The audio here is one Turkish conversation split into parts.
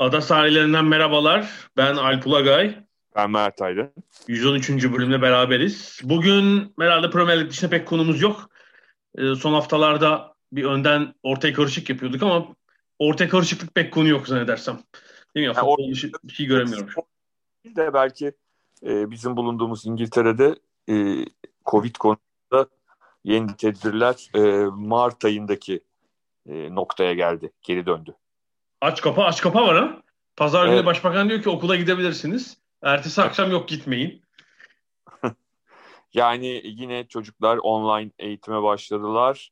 Ada sahillerinden merhabalar. Ben Alp Ulagay. Ben Mert Aydın. 113. bölümde beraberiz. Bugün herhalde Premier Lig dışında pek konumuz yok. Ee, son haftalarda bir önden ortaya karışık yapıyorduk ama ortaya karışıklık pek konu yok zannedersem. Değil mi? Ya, Yani futbol dışı bir şey göremiyorum. de belki e, bizim bulunduğumuz İngiltere'de e, Covid konusunda yeni tedbirler e, Mart ayındaki e, noktaya geldi. Geri döndü. Aç kapa aç kapa var ha. Pazar günü Evet. başbakan diyor ki okula gidebilirsiniz. Ertesi akşam yok gitmeyin. Yani yine çocuklar online eğitime başladılar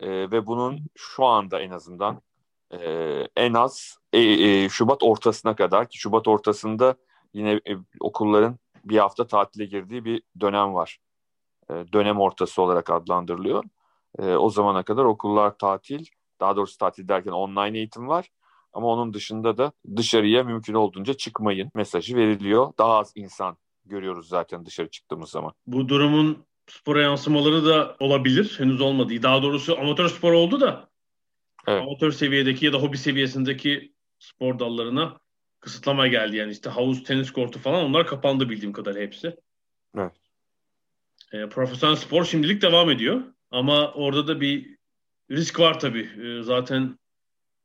E, ve bunun şu anda en azından e, en az e, e, Şubat ortasına kadar ki Şubat ortasında yine e, okulların bir hafta tatile girdiği bir dönem var. E, dönem ortası olarak adlandırılıyor. E, o zamana kadar okullar tatil, daha doğrusu tatil derken online eğitim var. Ama onun dışında da dışarıya mümkün olduğunca çıkmayın mesajı veriliyor. Daha az insan görüyoruz zaten dışarı çıktığımız zaman. Bu durumun spora yansımaları da olabilir. Henüz olmadı. Daha doğrusu amatör spor oldu da Evet. amatör seviyedeki ya da hobi seviyesindeki spor dallarına kısıtlama geldi. Yani işte havuz, tenis kortu falan onlar kapandı bildiğim kadar hepsi. Evet. E, profesyonel spor şimdilik devam ediyor. Ama orada da bir risk var tabii. E, zaten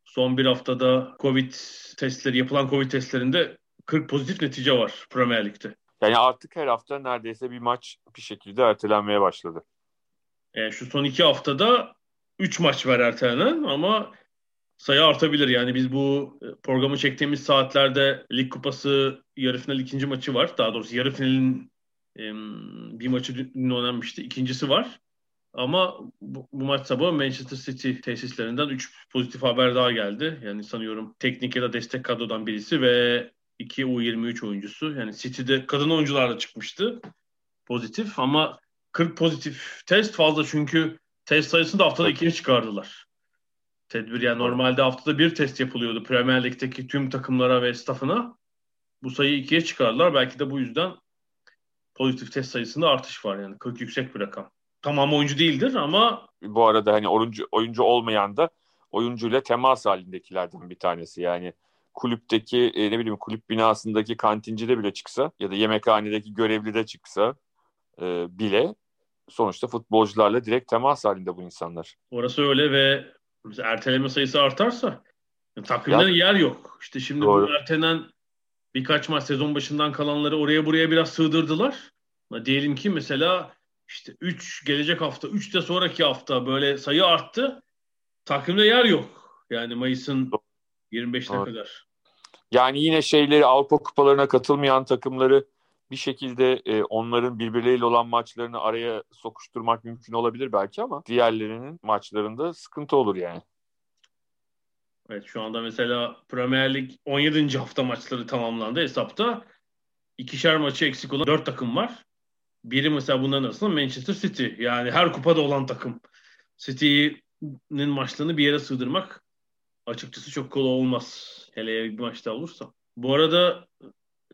son bir haftada Covid testleri, yapılan Covid testlerinde 40 pozitif netice var Premier Lig'de. Yani artık her hafta neredeyse bir maç bir şekilde ertelenmeye başladı. E, şu son iki haftada 3 maç var ertelenen ama sayı artabilir. Yani biz bu e, programı çektiğimiz saatlerde Lig Kupası yarı final ikinci maçı var. Daha doğrusu yarı finalin bir maçı dün oynanmıştı. İkincisi var. Ama bu, bu maç sabahı Manchester City tesislerinden 3 pozitif haber daha geldi. Yani sanıyorum teknik ya da destek kadrodan birisi ve 2 U23 oyuncusu. Yani City'de kadın oyuncular da çıkmıştı pozitif ama 40 pozitif test fazla çünkü test sayısını da haftada ikiye çıkardılar. Tedbir yani normalde haftada bir test yapılıyordu Premier Lig'deki tüm takımlara ve staffına. Bu sayıyı ikiye çıkardılar. Belki de bu yüzden pozitif test sayısında artış var yani 40 yüksek bir rakam. Tamam oyuncu değildir ama Bu arada hani oyuncu, oyuncu olmayan da oyuncuyla temas halindekilerden bir tanesi. Yani kulüpteki e, ne bileyim kulüp binasındaki kantincide bile çıksa ya da yemekhanedeki görevlide çıksa e, bile sonuçta futbolcularla direkt temas halinde bu insanlar. orası öyle ve erteleme sayısı artarsa takvimde Ya- yer yok. İşte şimdi Doğru. bu ertelenen birkaç maç sezon başından kalanları oraya buraya biraz sığdırdılar. Diyelim ki mesela işte 3 gelecek hafta 3 de sonraki hafta böyle sayı arttı. Takvimde yer yok. Yani Mayıs'ın 25'ine Doğru. kadar. Yani yine şeyleri Avrupa kupalarına katılmayan takımları bir şekilde e, onların birbirleriyle olan maçlarını araya sokuşturmak mümkün olabilir belki ama diğerlerinin maçlarında sıkıntı olur yani. Evet şu anda mesela Premier Lig 17. hafta maçları tamamlandı hesapta. İkişer maçı eksik olan 4 takım var. Biri mesela bunların arasında Manchester City. Yani her kupada olan takım. City'nin maçlarını bir yere sığdırmak açıkçası çok kolay olmaz. Hele bir maçta olursa. Bu arada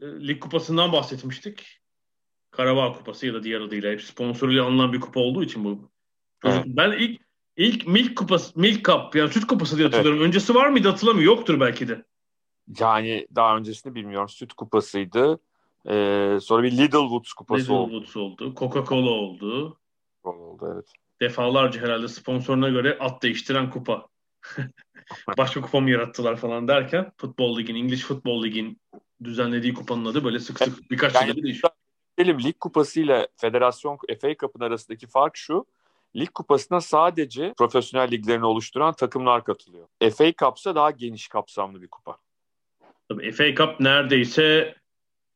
e, Lig Kupası'ndan bahsetmiştik. Karabağ Kupası ya da diğer adıyla hep sponsoruyla alınan bir kupa olduğu için bu. Evet. Ben ilk ilk Milk Kupası, Milk Cup yani süt kupası diye hatırlıyorum. Öncesi var mıydı hatırlamıyorum. Yoktur belki de. Yani daha öncesini bilmiyorum. Süt kupasıydı. Ee, sonra bir Lidlwoods kupası oldu. Woods oldu. Coca-Cola oldu. oldu. Evet. Defalarca herhalde sponsoruna göre at değiştiren kupa. Başka kupa mı yarattılar falan derken Futbol Lig'in, English Futbol Lig'in düzenlediği kupanın adı böyle sık sık birkaç Yani- yılda değişiyor. Diyelim Lig Kupası ile Federasyon FA Cup'ın arasındaki fark şu. Lig Kupası'na sadece profesyonel liglerini oluşturan takımlar katılıyor. FA Cup'sa daha geniş kapsamlı bir kupa. Tabii FA Cup neredeyse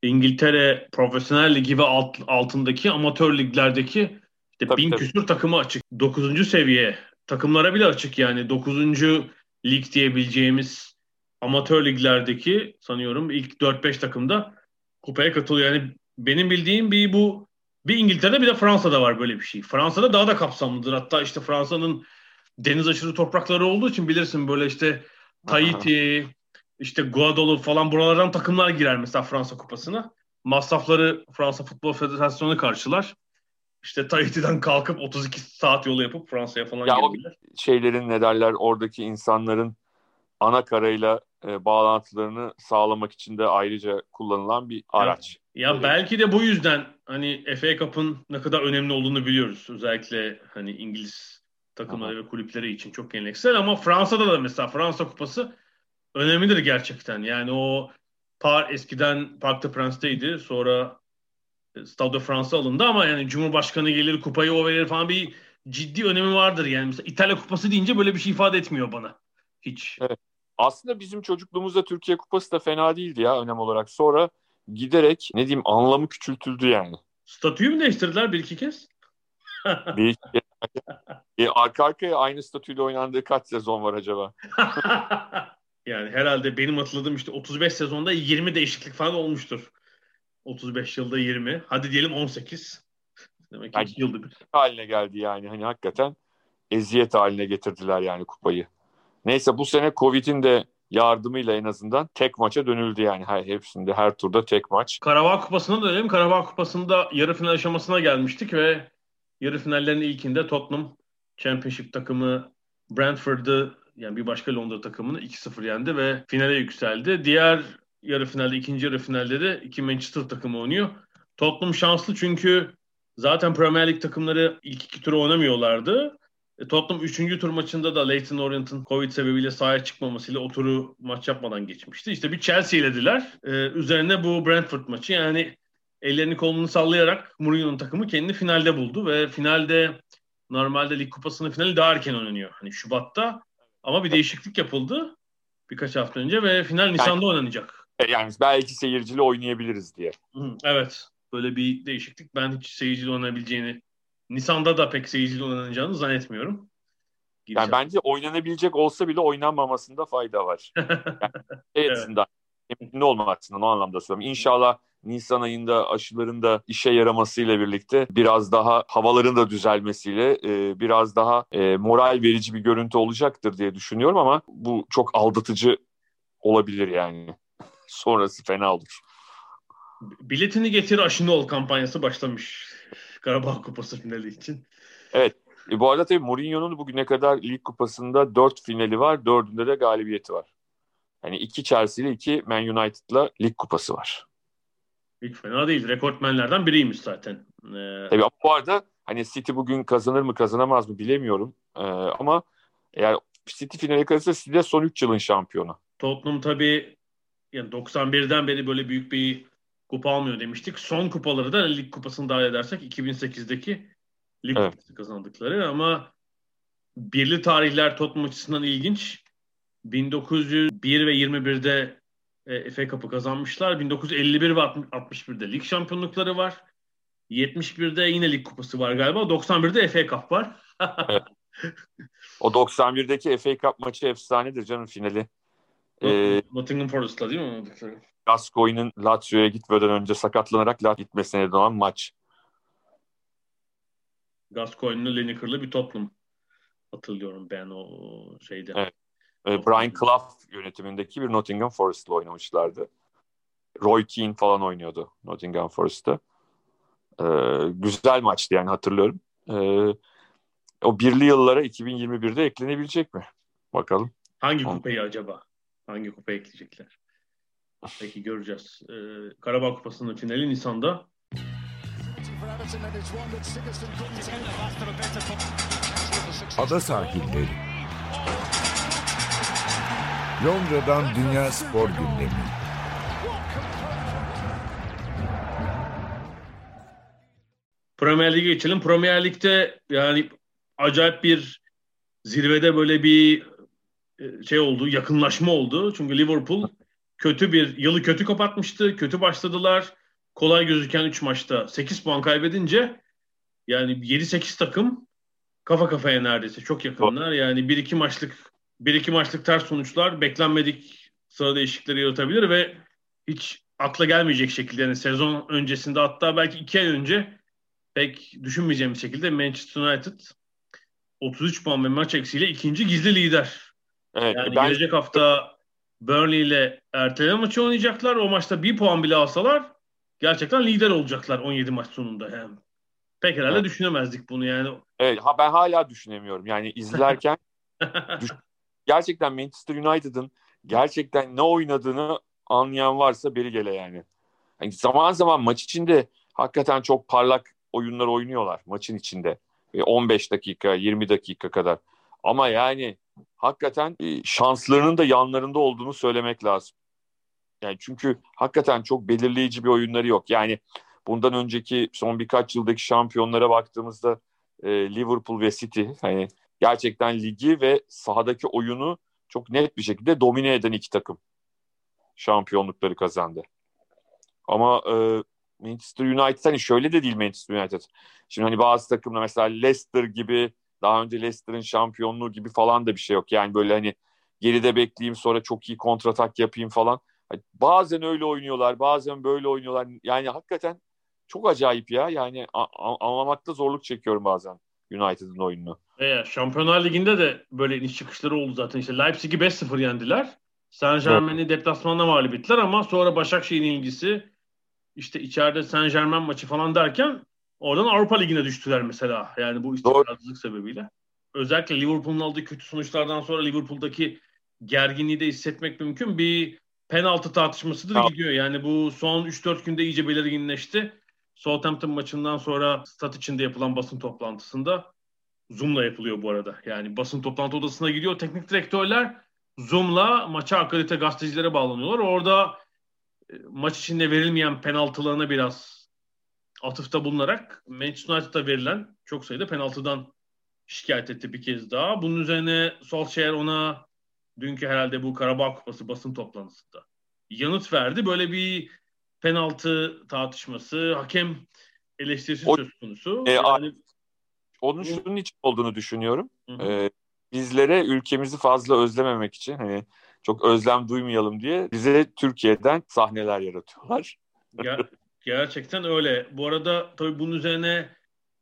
İngiltere Profesyonel Ligi ve alt, altındaki amatör liglerdeki İşte tabii, bin tabii. küsur takımı açık. Dokuzuncu seviye takımlara bile açık yani. Dokuzuncu lig diyebileceğimiz amatör liglerdeki sanıyorum ilk 4-5 takımda kupaya katılıyor. Yani benim bildiğim bir bu bir İngiltere'de bir de Fransa'da var böyle bir şey. Fransa'da daha da kapsamlıdır. Hatta işte Fransa'nın deniz aşırı toprakları olduğu için bilirsin böyle işte Tahiti, işte Guadeloupe falan buralardan takımlar girer mesela Fransa kupasına. Masrafları Fransa Futbol Federasyonu karşılar. İşte Tahiti'den kalkıp 32 saat yolu yapıp Fransa'ya falan ya gelirler. Şeylerin ne derler oradaki insanların ana karayla e, bağlantılarını sağlamak için de ayrıca kullanılan bir araç. Ya, ya belki de bu yüzden hani FA Cup'ın ne kadar önemli olduğunu biliyoruz. Özellikle hani İngiliz takımları Aha. ve kulüpleri için çok geleneksel ama Fransa'da da mesela Fransa Kupası önemlidir gerçekten. Yani o par eskiden Parc de Prince'teydi. Sonra e, Stade de France alındı ama yani Cumhurbaşkanı gelir kupayı o verir falan bir ciddi önemi vardır. Yani mesela İtalya Kupası deyince böyle bir şey ifade etmiyor bana. Hiç. Evet. Aslında bizim çocukluğumuzda Türkiye Kupası da fena değildi ya önem olarak. Sonra giderek ne diyeyim anlamı küçültüldü yani. Statüyü mü değiştirdiler bir iki kez? bir iki kez. E, arka arkaya aynı statüyle oynandığı kaç sezon var acaba? yani herhalde benim hatırladığım işte 35 sezonda 20 değişiklik falan olmuştur. 35 yılda 20. Hadi diyelim 18. Demek ki yani, yılda bir. Haline geldi yani. Hani hakikaten eziyet haline getirdiler yani kupayı. Neyse bu sene Covid'in de yardımıyla en azından tek maça dönüldü yani her hepsinde her turda tek maç. Karabağ Kupası'na dönelim. Karabağ Kupası'nda yarı final aşamasına gelmiştik ve yarı finallerin ilkinde Tottenham Championship takımı Brentford'ı yani bir başka Londra takımını 2-0 yendi ve finale yükseldi. Diğer yarı finalde, ikinci yarı finalde de iki Manchester takımı oynuyor. Tottenham şanslı çünkü zaten Premier League takımları ilk iki turu oynamıyorlardı. E, Tottenham 3. tur maçında da Leyton Orient'ın Covid sebebiyle sahaya çıkmamasıyla o turu maç yapmadan geçmişti. İşte bir Chelsea ilediler. Ee, üzerine bu Brentford maçı yani ellerini kolunu sallayarak Mourinho'nun takımı kendini finalde buldu ve finalde normalde lig kupasının finali daha erken oynanıyor. Hani Şubat'ta ama bir değişiklik yapıldı birkaç hafta önce ve final Nisan'da yani, oynanacak. E, yani belki seyircili oynayabiliriz diye. evet. Böyle bir değişiklik ben hiç seyircili oynayabileceğini Nisan'da da pek seyircili oynanacağını zannetmiyorum. Yani bence oynanabilecek olsa bile oynanmamasında fayda var. Yani şey evet. emin olma açısından o anlamda söylüyorum. İnşallah Nisan ayında aşıların da işe yaramasıyla birlikte biraz daha havaların da düzelmesiyle e, biraz daha e, moral verici bir görüntü olacaktır diye düşünüyorum ama bu çok aldatıcı olabilir yani. Sonrası fena olur. Biletini getir aşını ol kampanyası başlamış. Karabağ Kupası finali için. Evet. E, bu arada tabii Mourinho'nun bugüne kadar lig kupasında dört finali var. Dördünde de galibiyeti var. Yani iki Chelsea ile iki Man United'la lig kupası var. Hiç fena değil. Rekortmenlerden biriymiş zaten. Ee... Tabii bu arada hani City bugün kazanır mı kazanamaz mı bilemiyorum. Ee, ama eğer City finale kalırsa City de son 3 yılın şampiyonu. Tottenham tabii yani 91'den beri böyle büyük bir kupa almıyor demiştik. Son kupaları da lig kupasını dahil edersek 2008'deki lig evet. kupası kazandıkları ama birli tarihler Tottenham açısından ilginç. 1901 ve 21'de e, FA Cup'ı kazanmışlar. 1951 ve 61'de lig şampiyonlukları var. 71'de yine lig kupası var galiba. 91'de FA Cup var. evet. O 91'deki FA Cup maçı efsanedir canım finali. Ee, Nottingham Forest'la değil mi? Gascoigne'in Lazio'ya gitmeden önce sakatlanarak Lazio gitmesine olan maç. Gascoigne'lı Lineker'lı bir toplum hatırlıyorum ben o şeyde. Evet. Ee, Brian Clough yönetimindeki bir Nottingham Forest'la oynamışlardı. Roy Keane falan oynuyordu Nottingham Forest'ta. Ee, güzel maçtı yani hatırlıyorum. Ee, o birli yıllara 2021'de eklenebilecek mi? Bakalım. Hangi kupayı acaba? Hangi kupayı ekleyecekler? Peki göreceğiz. Ee, Karabağ Kupası'nın finali Nisan'da. Ada sahilleri. Londra'dan Dünya Spor Gündemi. Premier Lig'e geçelim. Premier Lig'de yani acayip bir zirvede böyle bir e, şey oldu, yakınlaşma oldu. Çünkü Liverpool kötü bir yılı kötü kapatmıştı. Kötü başladılar. Kolay gözüken 3 maçta 8 puan kaybedince Yani 7-8 takım kafa kafaya neredeyse çok yakınlar. Yani 1-2 maçlık 1-2 maçlık ters sonuçlar beklenmedik sıra değişiklikleri yaratabilir ve hiç akla gelmeyecek şekilde yani sezon öncesinde hatta belki 2 ay önce pek düşünmeyeceğim şekilde Manchester United 33 puan ve maç eksiğiyle ikinci gizli lider. Evet, yani ben... gelecek hafta Burnley ile erteleme maçı oynayacaklar. O maçta bir puan bile alsalar gerçekten lider olacaklar 17 maç sonunda. Yani pek herhalde evet. düşünemezdik bunu yani. Evet ha ben hala düşünemiyorum. Yani izlerken düş- gerçekten Manchester United'ın gerçekten ne oynadığını anlayan varsa beri gele yani. yani. Zaman zaman maç içinde hakikaten çok parlak oyunlar oynuyorlar maçın içinde. 15 dakika, 20 dakika kadar. Ama yani hakikaten e, şanslarının da yanlarında olduğunu söylemek lazım. Yani çünkü hakikaten çok belirleyici bir oyunları yok. Yani bundan önceki son birkaç yıldaki şampiyonlara baktığımızda e, Liverpool ve City hani gerçekten ligi ve sahadaki oyunu çok net bir şekilde domine eden iki takım şampiyonlukları kazandı. Ama e, Manchester United hani şöyle de değil Manchester United. Şimdi hani bazı takımlar mesela Leicester gibi daha önce Leicester'ın şampiyonluğu gibi falan da bir şey yok. Yani böyle hani geride bekleyeyim sonra çok iyi kontratak yapayım falan. Hani bazen öyle oynuyorlar, bazen böyle oynuyorlar. Yani hakikaten çok acayip ya. Yani anlamakta zorluk çekiyorum bazen United'ın oyununu. Evet, Şampiyonlar Ligi'nde de böyle iniş çıkışları oldu zaten. İşte Leipzig'i 5-0 yendiler. Saint Germain'i deplasmanda mağlup ettiler ama sonra Başakşehir'in ilgisi işte içeride Saint Germain maçı falan derken oradan Avrupa Ligi'ne düştüler mesela. Yani bu istikrarsızlık sebebiyle. Özellikle Liverpool'un aldığı kötü sonuçlardan sonra Liverpool'daki gerginliği de hissetmek mümkün. Bir penaltı tartışmasıdır tamam. gidiyor. Yani bu son 3-4 günde iyice belirginleşti. Southampton maçından sonra stat içinde yapılan basın toplantısında Zoom'la yapılıyor bu arada. Yani basın toplantı odasına gidiyor teknik direktörler Zoom'la maça akredite gazetecilere bağlanıyorlar. Orada e, maç içinde verilmeyen penaltılarına biraz atıfta bulunarak Manchester United'a verilen çok sayıda penaltıdan şikayet etti bir kez daha. Bunun üzerine Solskjaer ona dünkü herhalde bu Karabağ Kupası basın toplantısında yanıt verdi. Böyle bir penaltı tartışması, hakem eleştirisi o, söz konusu. E, yani, onun şunun için olduğunu düşünüyorum. Hı hı. E, bizlere ülkemizi fazla özlememek için hani çok özlem duymayalım diye bize Türkiye'den sahneler yaratıyorlar. Ger- gerçekten öyle. Bu arada tabii bunun üzerine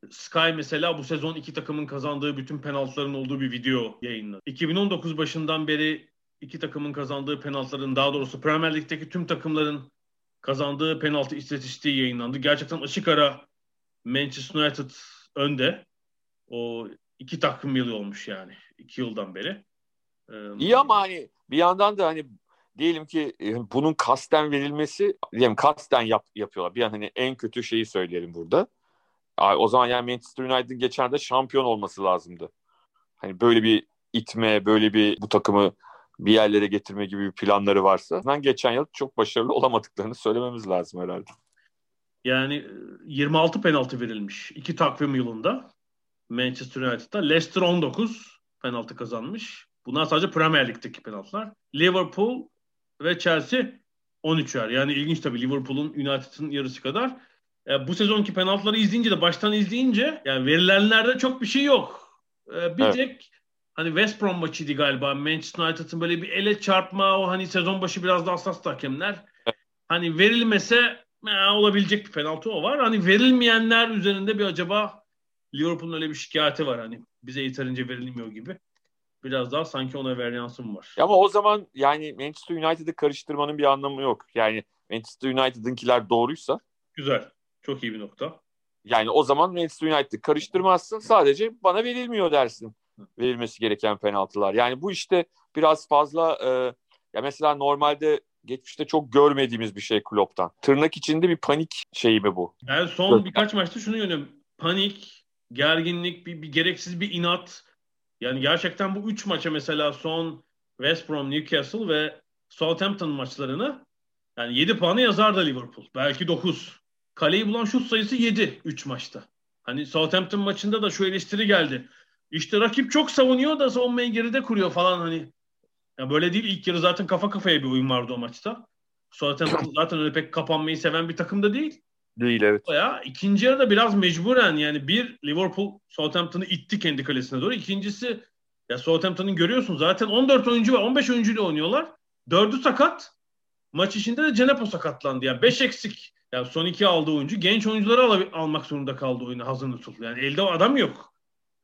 Sky mesela bu sezon iki takımın kazandığı bütün penaltıların olduğu bir video yayınladı. 2019 başından beri iki takımın kazandığı penaltıların daha doğrusu Premier Lig'deki tüm takımların kazandığı penaltı istatistiği yayınlandı. Gerçekten açık ara Manchester United önde. O iki takım yılı olmuş yani. iki yıldan beri. Ee, İyi ama hani bir yandan da hani diyelim ki e, bunun kasten verilmesi diyelim kasten yap, yapıyorlar. Bir an hani en kötü şeyi söyleyelim burada. O zaman yani Manchester United'ın geçen de şampiyon olması lazımdı. Hani böyle bir itme, böyle bir bu takımı bir yerlere getirme gibi bir planları varsa. Ben geçen yıl çok başarılı olamadıklarını söylememiz lazım herhalde. Yani 26 penaltı verilmiş iki takvim yılında Manchester United'da. Leicester 19 penaltı kazanmış. Bunlar sadece Premier Lig'deki penaltılar. Liverpool ve Chelsea 13'er. Yani ilginç tabii Liverpool'un United'ın yarısı kadar. E, bu sezonki penaltıları izleyince de baştan izleyince yani verilenlerde çok bir şey yok. E, bir evet. tek hani West Brom maçıydı galiba. Manchester United'ın böyle bir ele çarpma o hani sezon başı biraz da hassas hakemler. Hani verilmese e, olabilecek bir penaltı o var. Hani verilmeyenler üzerinde bir acaba Liverpool'un öyle bir şikayeti var hani bize yeterince verilmiyor gibi biraz daha sanki ona varyansım var. Ama o zaman yani Manchester United'ı karıştırmanın bir anlamı yok. Yani Manchester United'ınkiler doğruysa. Güzel. Çok iyi bir nokta. Yani o zaman Manchester United'ı karıştırmazsın. Sadece bana verilmiyor dersin. Verilmesi gereken penaltılar. Yani bu işte biraz fazla e, ya mesela normalde geçmişte çok görmediğimiz bir şey Klopp'tan. Tırnak içinde bir panik şeyi mi bu? Yani son birkaç maçta şunu görüyorum. Panik, gerginlik, bir, bir gereksiz bir inat yani gerçekten bu üç maça mesela son West Brom, Newcastle ve Southampton maçlarını yani 7 puanı yazar da Liverpool. Belki 9. Kaleyi bulan şut sayısı 7 3 maçta. Hani Southampton maçında da şu eleştiri geldi. İşte rakip çok savunuyor da savunmayı geride kuruyor falan hani. Ya böyle değil ilk yarı zaten kafa kafaya bir oyun vardı o maçta. Southampton zaten öyle pek kapanmayı seven bir takım da değil. Değil evet. Ya ikinci yarıda biraz mecburen yani bir Liverpool Southampton'ı itti kendi kalesine doğru. İkincisi ya Southampton'ın görüyorsun zaten 14 oyuncu var 15 oyuncuyla oynuyorlar. Dördü sakat. Maç içinde de Cenepo sakatlandı. Yani 5 eksik. Yani son iki aldığı oyuncu genç oyuncuları al- almak zorunda kaldı oyunu hazır tutuldu. Yani elde adam yok.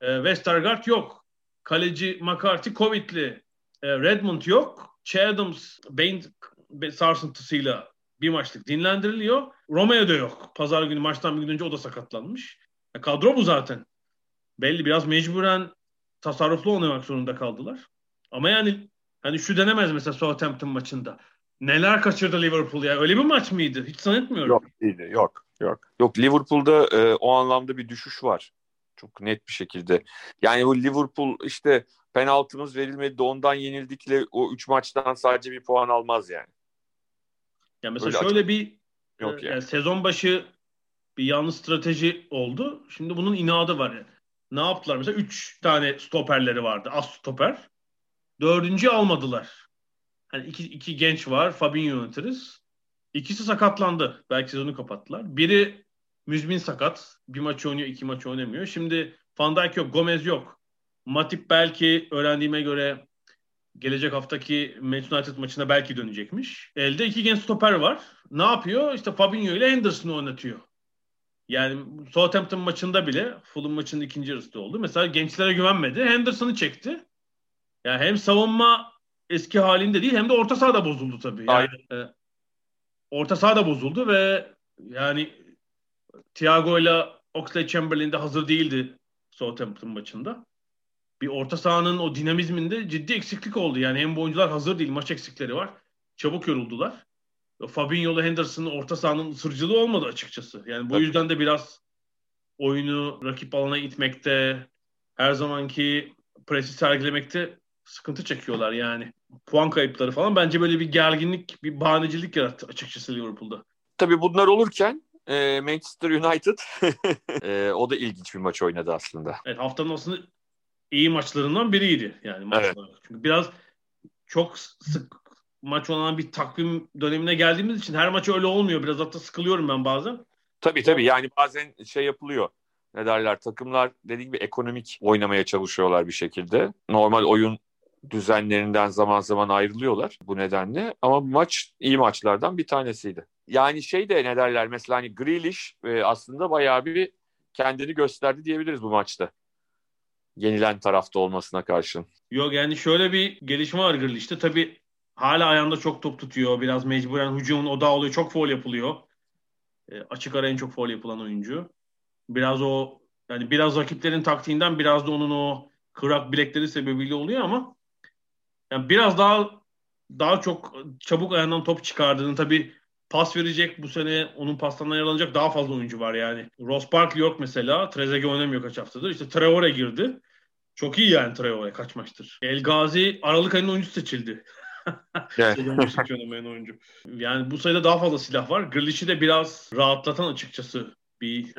E, Westergaard yok. Kaleci McCarthy Covid'li. E, Redmond yok. Che Adams beyin sarsıntısıyla bir maçlık dinlendiriliyor. Romeo da yok. Pazar günü maçtan bir gün önce o da sakatlanmış. E, kadro bu zaten. Belli biraz mecburen tasarruflu oynamak zorunda kaldılar. Ama yani hani şu denemez mesela Southampton maçında. Neler kaçırdı Liverpool ya? Öyle bir maç mıydı? Hiç zannetmiyorum. Yok değildi. Yok. Yok. Yok Liverpool'da e, o anlamda bir düşüş var. Çok net bir şekilde. Yani bu Liverpool işte penaltımız verilmedi de ondan yenildikle o 3 maçtan sadece bir puan almaz yani. Ya mesela Öyle şöyle bir Yok e, yani. sezon başı bir yanlış strateji oldu. Şimdi bunun inadı var. Yani. Ne yaptılar? Mesela 3 tane stoperleri vardı. Az stoper. Dördüncü almadılar. Hani iki, iki genç var. Fabinho yönetiriz. İkisi sakatlandı. Belki sezonu kapattılar. Biri müzmin sakat. Bir maç oynuyor, iki maç oynamıyor. Şimdi Van Dijk yok, Gomez yok. Matip belki öğrendiğime göre gelecek haftaki Manchester United maçına belki dönecekmiş. Elde iki genç stoper var. Ne yapıyor? İşte Fabinho ile Henderson'ı oynatıyor. Yani Southampton maçında bile Fulham maçının ikinci yarısı oldu. Mesela gençlere güvenmedi. Henderson'ı çekti. Yani hem savunma eski halinde değil hem de orta sahada bozuldu tabii. Yani, e, orta sahada bozuldu ve yani Thiago ile Oxlade Chamberlain de hazır değildi Southampton maçında. Bir orta sahanın o dinamizminde ciddi eksiklik oldu. Yani hem bu oyuncular hazır değil, maç eksikleri var. Çabuk yoruldular. Fabinho ile Henderson'ın orta sahanın ısırcılığı olmadı açıkçası. Yani bu Tabii. yüzden de biraz oyunu rakip alana itmekte, her zamanki presi sergilemekte sıkıntı çekiyorlar yani. Puan kayıpları falan bence böyle bir gerginlik, bir bahanecilik yarattı açıkçası Liverpool'da. Tabii bunlar olurken e, Manchester United e, o da ilginç bir maç oynadı aslında. Evet haftanın aslında iyi maçlarından biriydi yani maç evet. Çünkü biraz çok sık maç olan bir takvim dönemine geldiğimiz için her maç öyle olmuyor. Biraz hatta sıkılıyorum ben bazen. Tabii tabii yani bazen şey yapılıyor. Ne derler takımlar dediğim gibi ekonomik oynamaya çalışıyorlar bir şekilde. Normal oyun düzenlerinden zaman zaman ayrılıyorlar bu nedenle. Ama maç iyi maçlardan bir tanesiydi. Yani şey de ne derler mesela hani Grealish e, aslında bayağı bir kendini gösterdi diyebiliriz bu maçta. Yenilen tarafta olmasına karşın. Yok yani şöyle bir gelişme var Grealish'te. Tabii hala ayağında çok top tutuyor. Biraz mecburen hücumun odağı oluyor. Çok foul yapılıyor. E, açık ara en çok foul yapılan oyuncu. Biraz o yani biraz rakiplerin taktiğinden biraz da onun o kırak bilekleri sebebiyle oluyor ama yani biraz daha daha çok çabuk ayağından top çıkardığını tabii pas verecek bu sene onun paslarından yararlanacak daha fazla oyuncu var yani. Ross Barkley yok mesela. Trezeguet oynamıyor kaç haftadır. İşte Traore girdi. Çok iyi yani Traore kaç maçtır. El Gazi Aralık ayının oyuncusu seçildi. oyuncu. Yani bu sayıda daha fazla silah var. Grealish'i de biraz rahatlatan açıkçası bir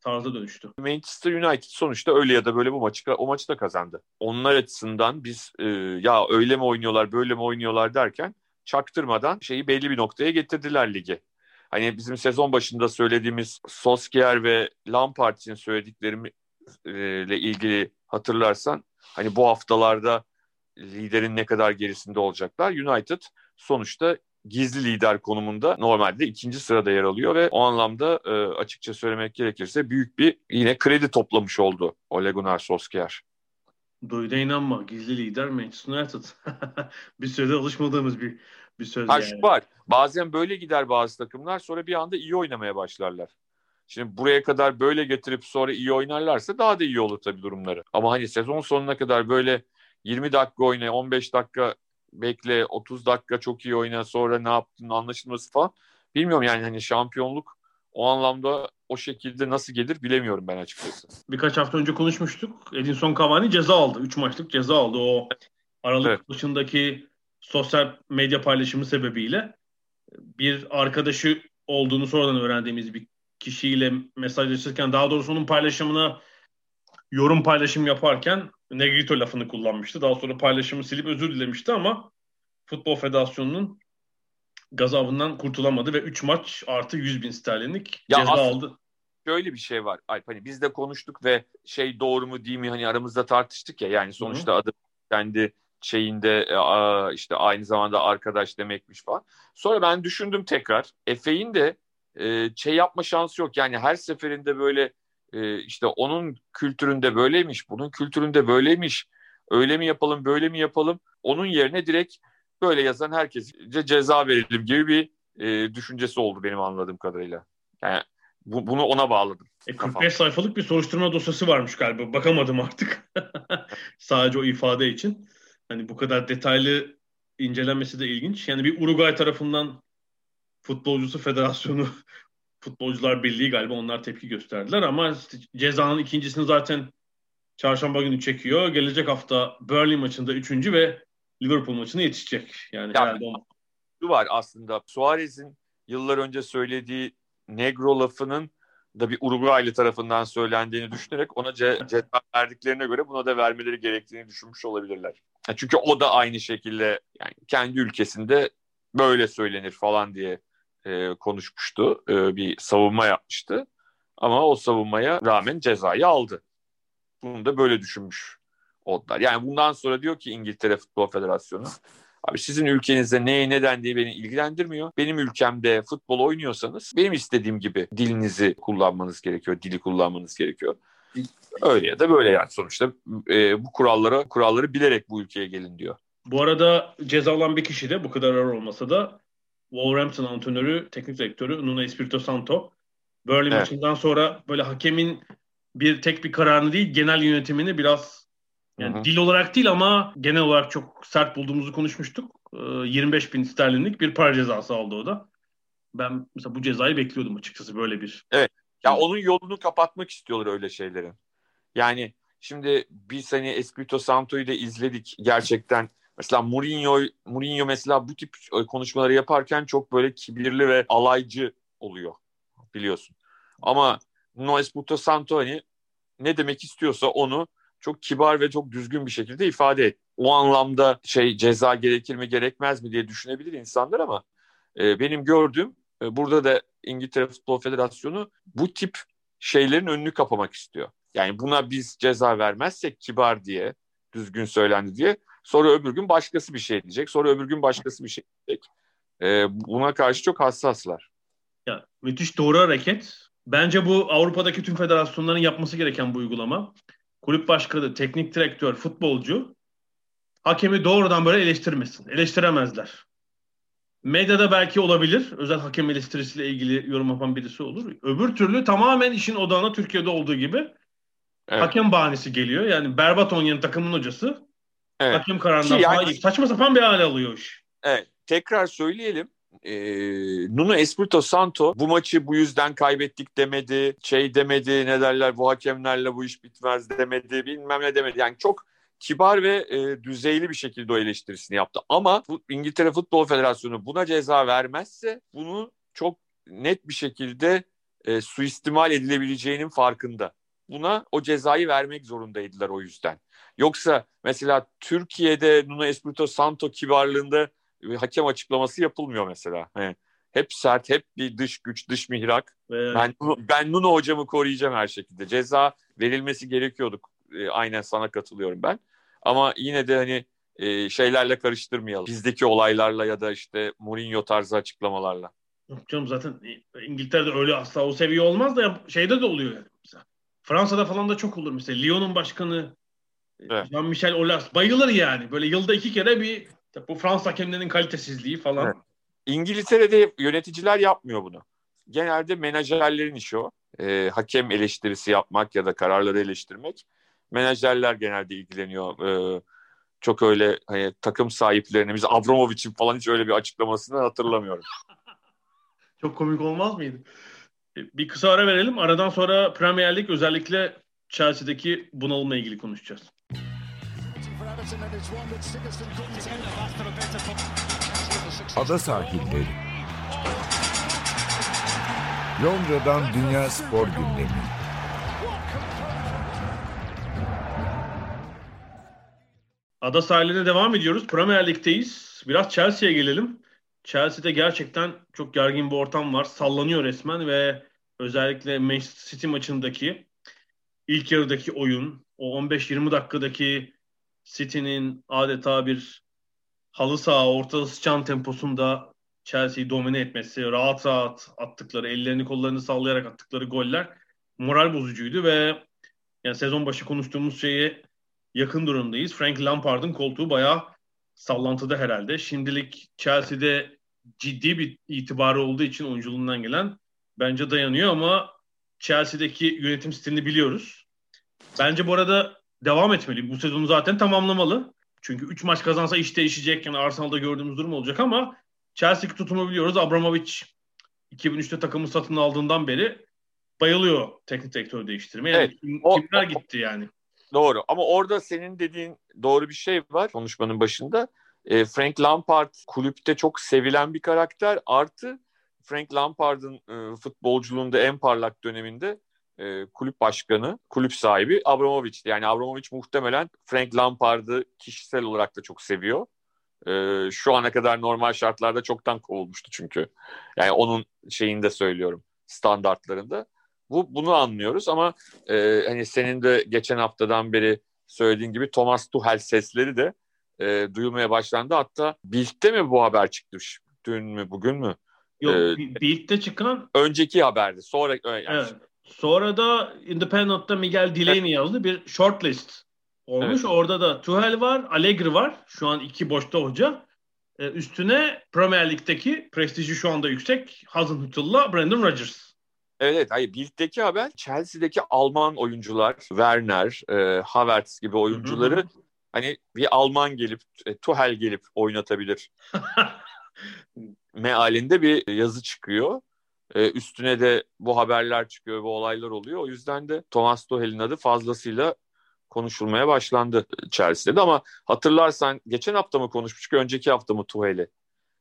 tarza dönüştü. Manchester United sonuçta öyle ya da böyle bu maçı o maçı da kazandı. Onlar açısından biz e, ya öyle mi oynuyorlar böyle mi oynuyorlar derken çaktırmadan şeyi belli bir noktaya getirdiler ligi. Hani bizim sezon başında söylediğimiz Solskjaer ve Lampard için söylediklerimle ilgili hatırlarsan hani bu haftalarda liderin ne kadar gerisinde olacaklar. United sonuçta gizli lider konumunda normalde ikinci sırada yer alıyor ve o anlamda e, açıkça söylemek gerekirse büyük bir yine kredi toplamış oldu Ole Gunnar Solskjaer. Duyda inanma. Gizli lider Manchester United. bir sürede alışmadığımız bir bir söz ha, yani. var. Bazen böyle gider bazı takımlar sonra bir anda iyi oynamaya başlarlar. Şimdi buraya kadar böyle getirip sonra iyi oynarlarsa daha da iyi olur tabii durumları. Ama hani sezon sonuna kadar böyle 20 dakika oyna, 15 dakika bekle, 30 dakika çok iyi oyna sonra ne yaptın anlaşılması falan. Bilmiyorum yani hani şampiyonluk o anlamda o şekilde nasıl gelir bilemiyorum ben açıkçası. Birkaç hafta önce konuşmuştuk. Edinson Cavani ceza aldı. 3 maçlık ceza aldı. O Aralık evet. başındaki sosyal medya paylaşımı sebebiyle bir arkadaşı olduğunu sonradan öğrendiğimiz bir kişiyle mesajlaşırken daha doğrusu onun paylaşımına yorum paylaşım yaparken Negrito lafını kullanmıştı. Daha sonra paylaşımı silip özür dilemişti ama Futbol Federasyonu'nun gazabından kurtulamadı ve 3 maç artı 100 bin sterlinlik ya ceza aldı. Şöyle bir şey var Alp hani biz de konuştuk ve şey doğru mu değil mi hani aramızda tartıştık ya yani sonuçta Hı-hı. adı kendi şeyinde e, işte aynı zamanda arkadaş demekmiş falan. Sonra ben düşündüm tekrar Efe'nin de e, şey yapma şansı yok. Yani her seferinde böyle e, işte onun kültüründe böyleymiş, bunun kültüründe böyleymiş. Öyle mi yapalım, böyle mi yapalım? Onun yerine direkt böyle yazan herkese ceza verelim gibi bir e, düşüncesi oldu benim anladığım kadarıyla. Yani bu, bunu ona bağladım. E, 45 kafam. sayfalık bir soruşturma dosyası varmış galiba. Bakamadım artık. Sadece o ifade için. Hani bu kadar detaylı incelenmesi de ilginç. Yani bir Uruguay tarafından futbolcusu federasyonu futbolcular birliği galiba onlar tepki gösterdiler ama işte cezanın ikincisini zaten çarşamba günü çekiyor. Gelecek hafta Burnley maçında üçüncü ve Liverpool maçına yetişecek. Yani ya, herhalde şu var aslında Suarez'in yıllar önce söylediği Negro lafının da bir Uruguaylı tarafından söylendiğini düşünerek ona ce ceza verdiklerine göre buna da vermeleri gerektiğini düşünmüş olabilirler. Çünkü o da aynı şekilde yani kendi ülkesinde böyle söylenir falan diye e, konuşmuştu. E, bir savunma yapmıştı. Ama o savunmaya rağmen cezayı aldı. Bunu da böyle düşünmüş oldular. Yani bundan sonra diyor ki İngiltere Futbol Federasyonu Abi sizin ülkenizde neye neden diye beni ilgilendirmiyor. Benim ülkemde futbol oynuyorsanız benim istediğim gibi dilinizi kullanmanız gerekiyor, dili kullanmanız gerekiyor. Öyle ya da böyle yani sonuçta e, bu kurallara kuralları bilerek bu ülkeye gelin diyor. Bu arada ceza alan bir kişi de bu kadar ağır olmasa da Wolverhampton antrenörü, teknik direktörü Nuno Espirito Santo. Burnley evet. maçından sonra böyle hakemin bir tek bir kararını değil genel yönetimini biraz yani Hı-hı. dil olarak değil ama genel olarak çok sert bulduğumuzu konuşmuştuk. 25 ee, bin sterlinlik bir para cezası aldı o da. Ben mesela bu cezayı bekliyordum açıkçası böyle bir. Evet. Ya onun yolunu kapatmak istiyorlar öyle şeylerin. Yani şimdi biz hani Espirito Santo'yu da izledik gerçekten. Mesela Mourinho, Mourinho mesela bu tip konuşmaları yaparken çok böyle kibirli ve alaycı oluyor biliyorsun. Ama Nuno Espirito Santo hani ne demek istiyorsa onu çok kibar ve çok düzgün bir şekilde ifade et. O anlamda şey ceza gerekir mi gerekmez mi diye düşünebilir insanlar ama e, benim gördüğüm e, burada da İngiltere Futbol Federasyonu bu tip şeylerin önünü kapamak istiyor. Yani buna biz ceza vermezsek kibar diye, düzgün söylendi diye sonra öbür gün başkası bir şey diyecek. Sonra öbür gün başkası bir şey diyecek. E, buna karşı çok hassaslar. Ya müthiş doğru hareket. Bence bu Avrupa'daki tüm federasyonların yapması gereken bu uygulama kulüp başkanı, teknik direktör, futbolcu hakemi doğrudan böyle eleştirmesin. Eleştiremezler. Medyada belki olabilir. Özel hakem eleştirisiyle ilgili yorum yapan birisi olur. Öbür türlü tamamen işin odağına Türkiye'de olduğu gibi evet. hakem bahanesi geliyor. Yani berbat oynayan takımın hocası evet. hakem kararından yani, saçma sapan bir hale alıyor iş. Evet. Tekrar söyleyelim e, Nuno Espirito Santo bu maçı bu yüzden kaybettik demedi. Şey demedi ne derler bu hakemlerle bu iş bitmez demedi. Bilmem ne demedi. Yani çok kibar ve e, düzeyli bir şekilde o eleştirisini yaptı. Ama bu İngiltere Futbol Federasyonu buna ceza vermezse bunu çok net bir şekilde e, suistimal edilebileceğinin farkında. Buna o cezayı vermek zorundaydılar o yüzden. Yoksa mesela Türkiye'de Nuno Espirito Santo kibarlığında hakem açıklaması yapılmıyor mesela. Hep sert, hep bir dış güç, dış mihrak. Evet. Ben, ben Nuno hocamı koruyacağım her şekilde. Ceza verilmesi gerekiyordu. E, aynen sana katılıyorum ben. Ama yine de hani e, şeylerle karıştırmayalım. Bizdeki olaylarla ya da işte Mourinho tarzı açıklamalarla. Yok canım zaten İngiltere'de öyle asla o seviye olmaz da şeyde de oluyor yani. Fransa'da falan da çok olur mesela. Lyon'un başkanı evet. Jean-Michel Aulas bayılır yani. Böyle yılda iki kere bir bu Fransız hakemlerinin kalitesizliği falan. Evet. İngiltere'de yöneticiler yapmıyor bunu. Genelde menajerlerin işi o. E, hakem eleştirisi yapmak ya da kararları eleştirmek. Menajerler genelde ilgileniyor. E, çok öyle hani, takım sahiplerini, biz Abramovich'in falan hiç öyle bir açıklamasını hatırlamıyorum. çok komik olmaz mıydı? Bir kısa ara verelim. Aradan sonra Premier Lig özellikle Chelsea'deki bunalımla ilgili konuşacağız. Ada sahilleri. Londra'dan Dünya Spor Gündemi. Ada sahillerine devam ediyoruz. Premier Lig'deyiz. Biraz Chelsea'ye gelelim. Chelsea'de gerçekten çok gergin bir ortam var. Sallanıyor resmen ve özellikle Manchester City maçındaki ilk yarıdaki oyun, o 15-20 dakikadaki City'nin adeta bir halı saha orta sıçan temposunda Chelsea'yi domine etmesi, rahat rahat attıkları, ellerini kollarını sallayarak attıkları goller moral bozucuydu ve yani sezon başı konuştuğumuz şeye yakın durumdayız. Frank Lampard'ın koltuğu bayağı sallantıda herhalde. Şimdilik Chelsea'de ciddi bir itibarı olduğu için oyunculuğundan gelen bence dayanıyor ama Chelsea'deki yönetim stilini biliyoruz. Bence bu arada devam etmeli. Bu sezonu zaten tamamlamalı. Çünkü 3 maç kazansa iş değişecek. Yani Arsenal'da gördüğümüz durum olacak ama Chelsea tutumu biliyoruz. Abramovich 2003'te takımı satın aldığından beri bayılıyor teknik direktör değiştirmeye. Yani Evet, kim- o- kimler o- gitti yani? Doğru ama orada senin dediğin doğru bir şey var konuşmanın başında. E, Frank Lampard kulüpte çok sevilen bir karakter. Artı Frank Lampard'ın e, futbolculuğunda en parlak döneminde e, kulüp başkanı, kulüp sahibi Abramovich'ti. Yani Abramovich muhtemelen Frank Lampard'ı kişisel olarak da çok seviyor. E, şu ana kadar normal şartlarda çoktan kovulmuştu çünkü. Yani onun şeyini de söylüyorum standartlarında. Bu bunu anlıyoruz ama e, hani senin de geçen haftadan beri söylediğin gibi Thomas Tuchel sesleri de e, duyulmaya başlandı. Hatta Bild'de mi bu haber çıktı? Dün mü bugün mü? Yok, Ee, Bi- Bild'de çıkan Önceki haberdi. Sonra yani evet. Sonra da Independent'ta Miguel Delaney yazdı bir shortlist olmuş. Evet. Orada da Tuchel var, Allegri var. Şu an iki boşta hoca. Ee, üstüne Premier Lig'deki prestiji şu anda yüksek. Hasenhüttl'la Brandon Rodgers. Evet, evet. Hayır, Bild'deki haber Chelsea'deki Alman oyuncular, Werner, e, Havertz gibi oyuncuları Hı hı. hani bir Alman gelip, e, Tuchel gelip oynatabilir mealinde bir yazı çıkıyor. Ee, üstüne de bu haberler çıkıyor, bu olaylar oluyor. O yüzden de Thomas Tuchel'in adı fazlasıyla konuşulmaya başlandı Chelsea'de. Ama hatırlarsan geçen hafta mı konuşmuştuk, önceki hafta mı Tuchel'i?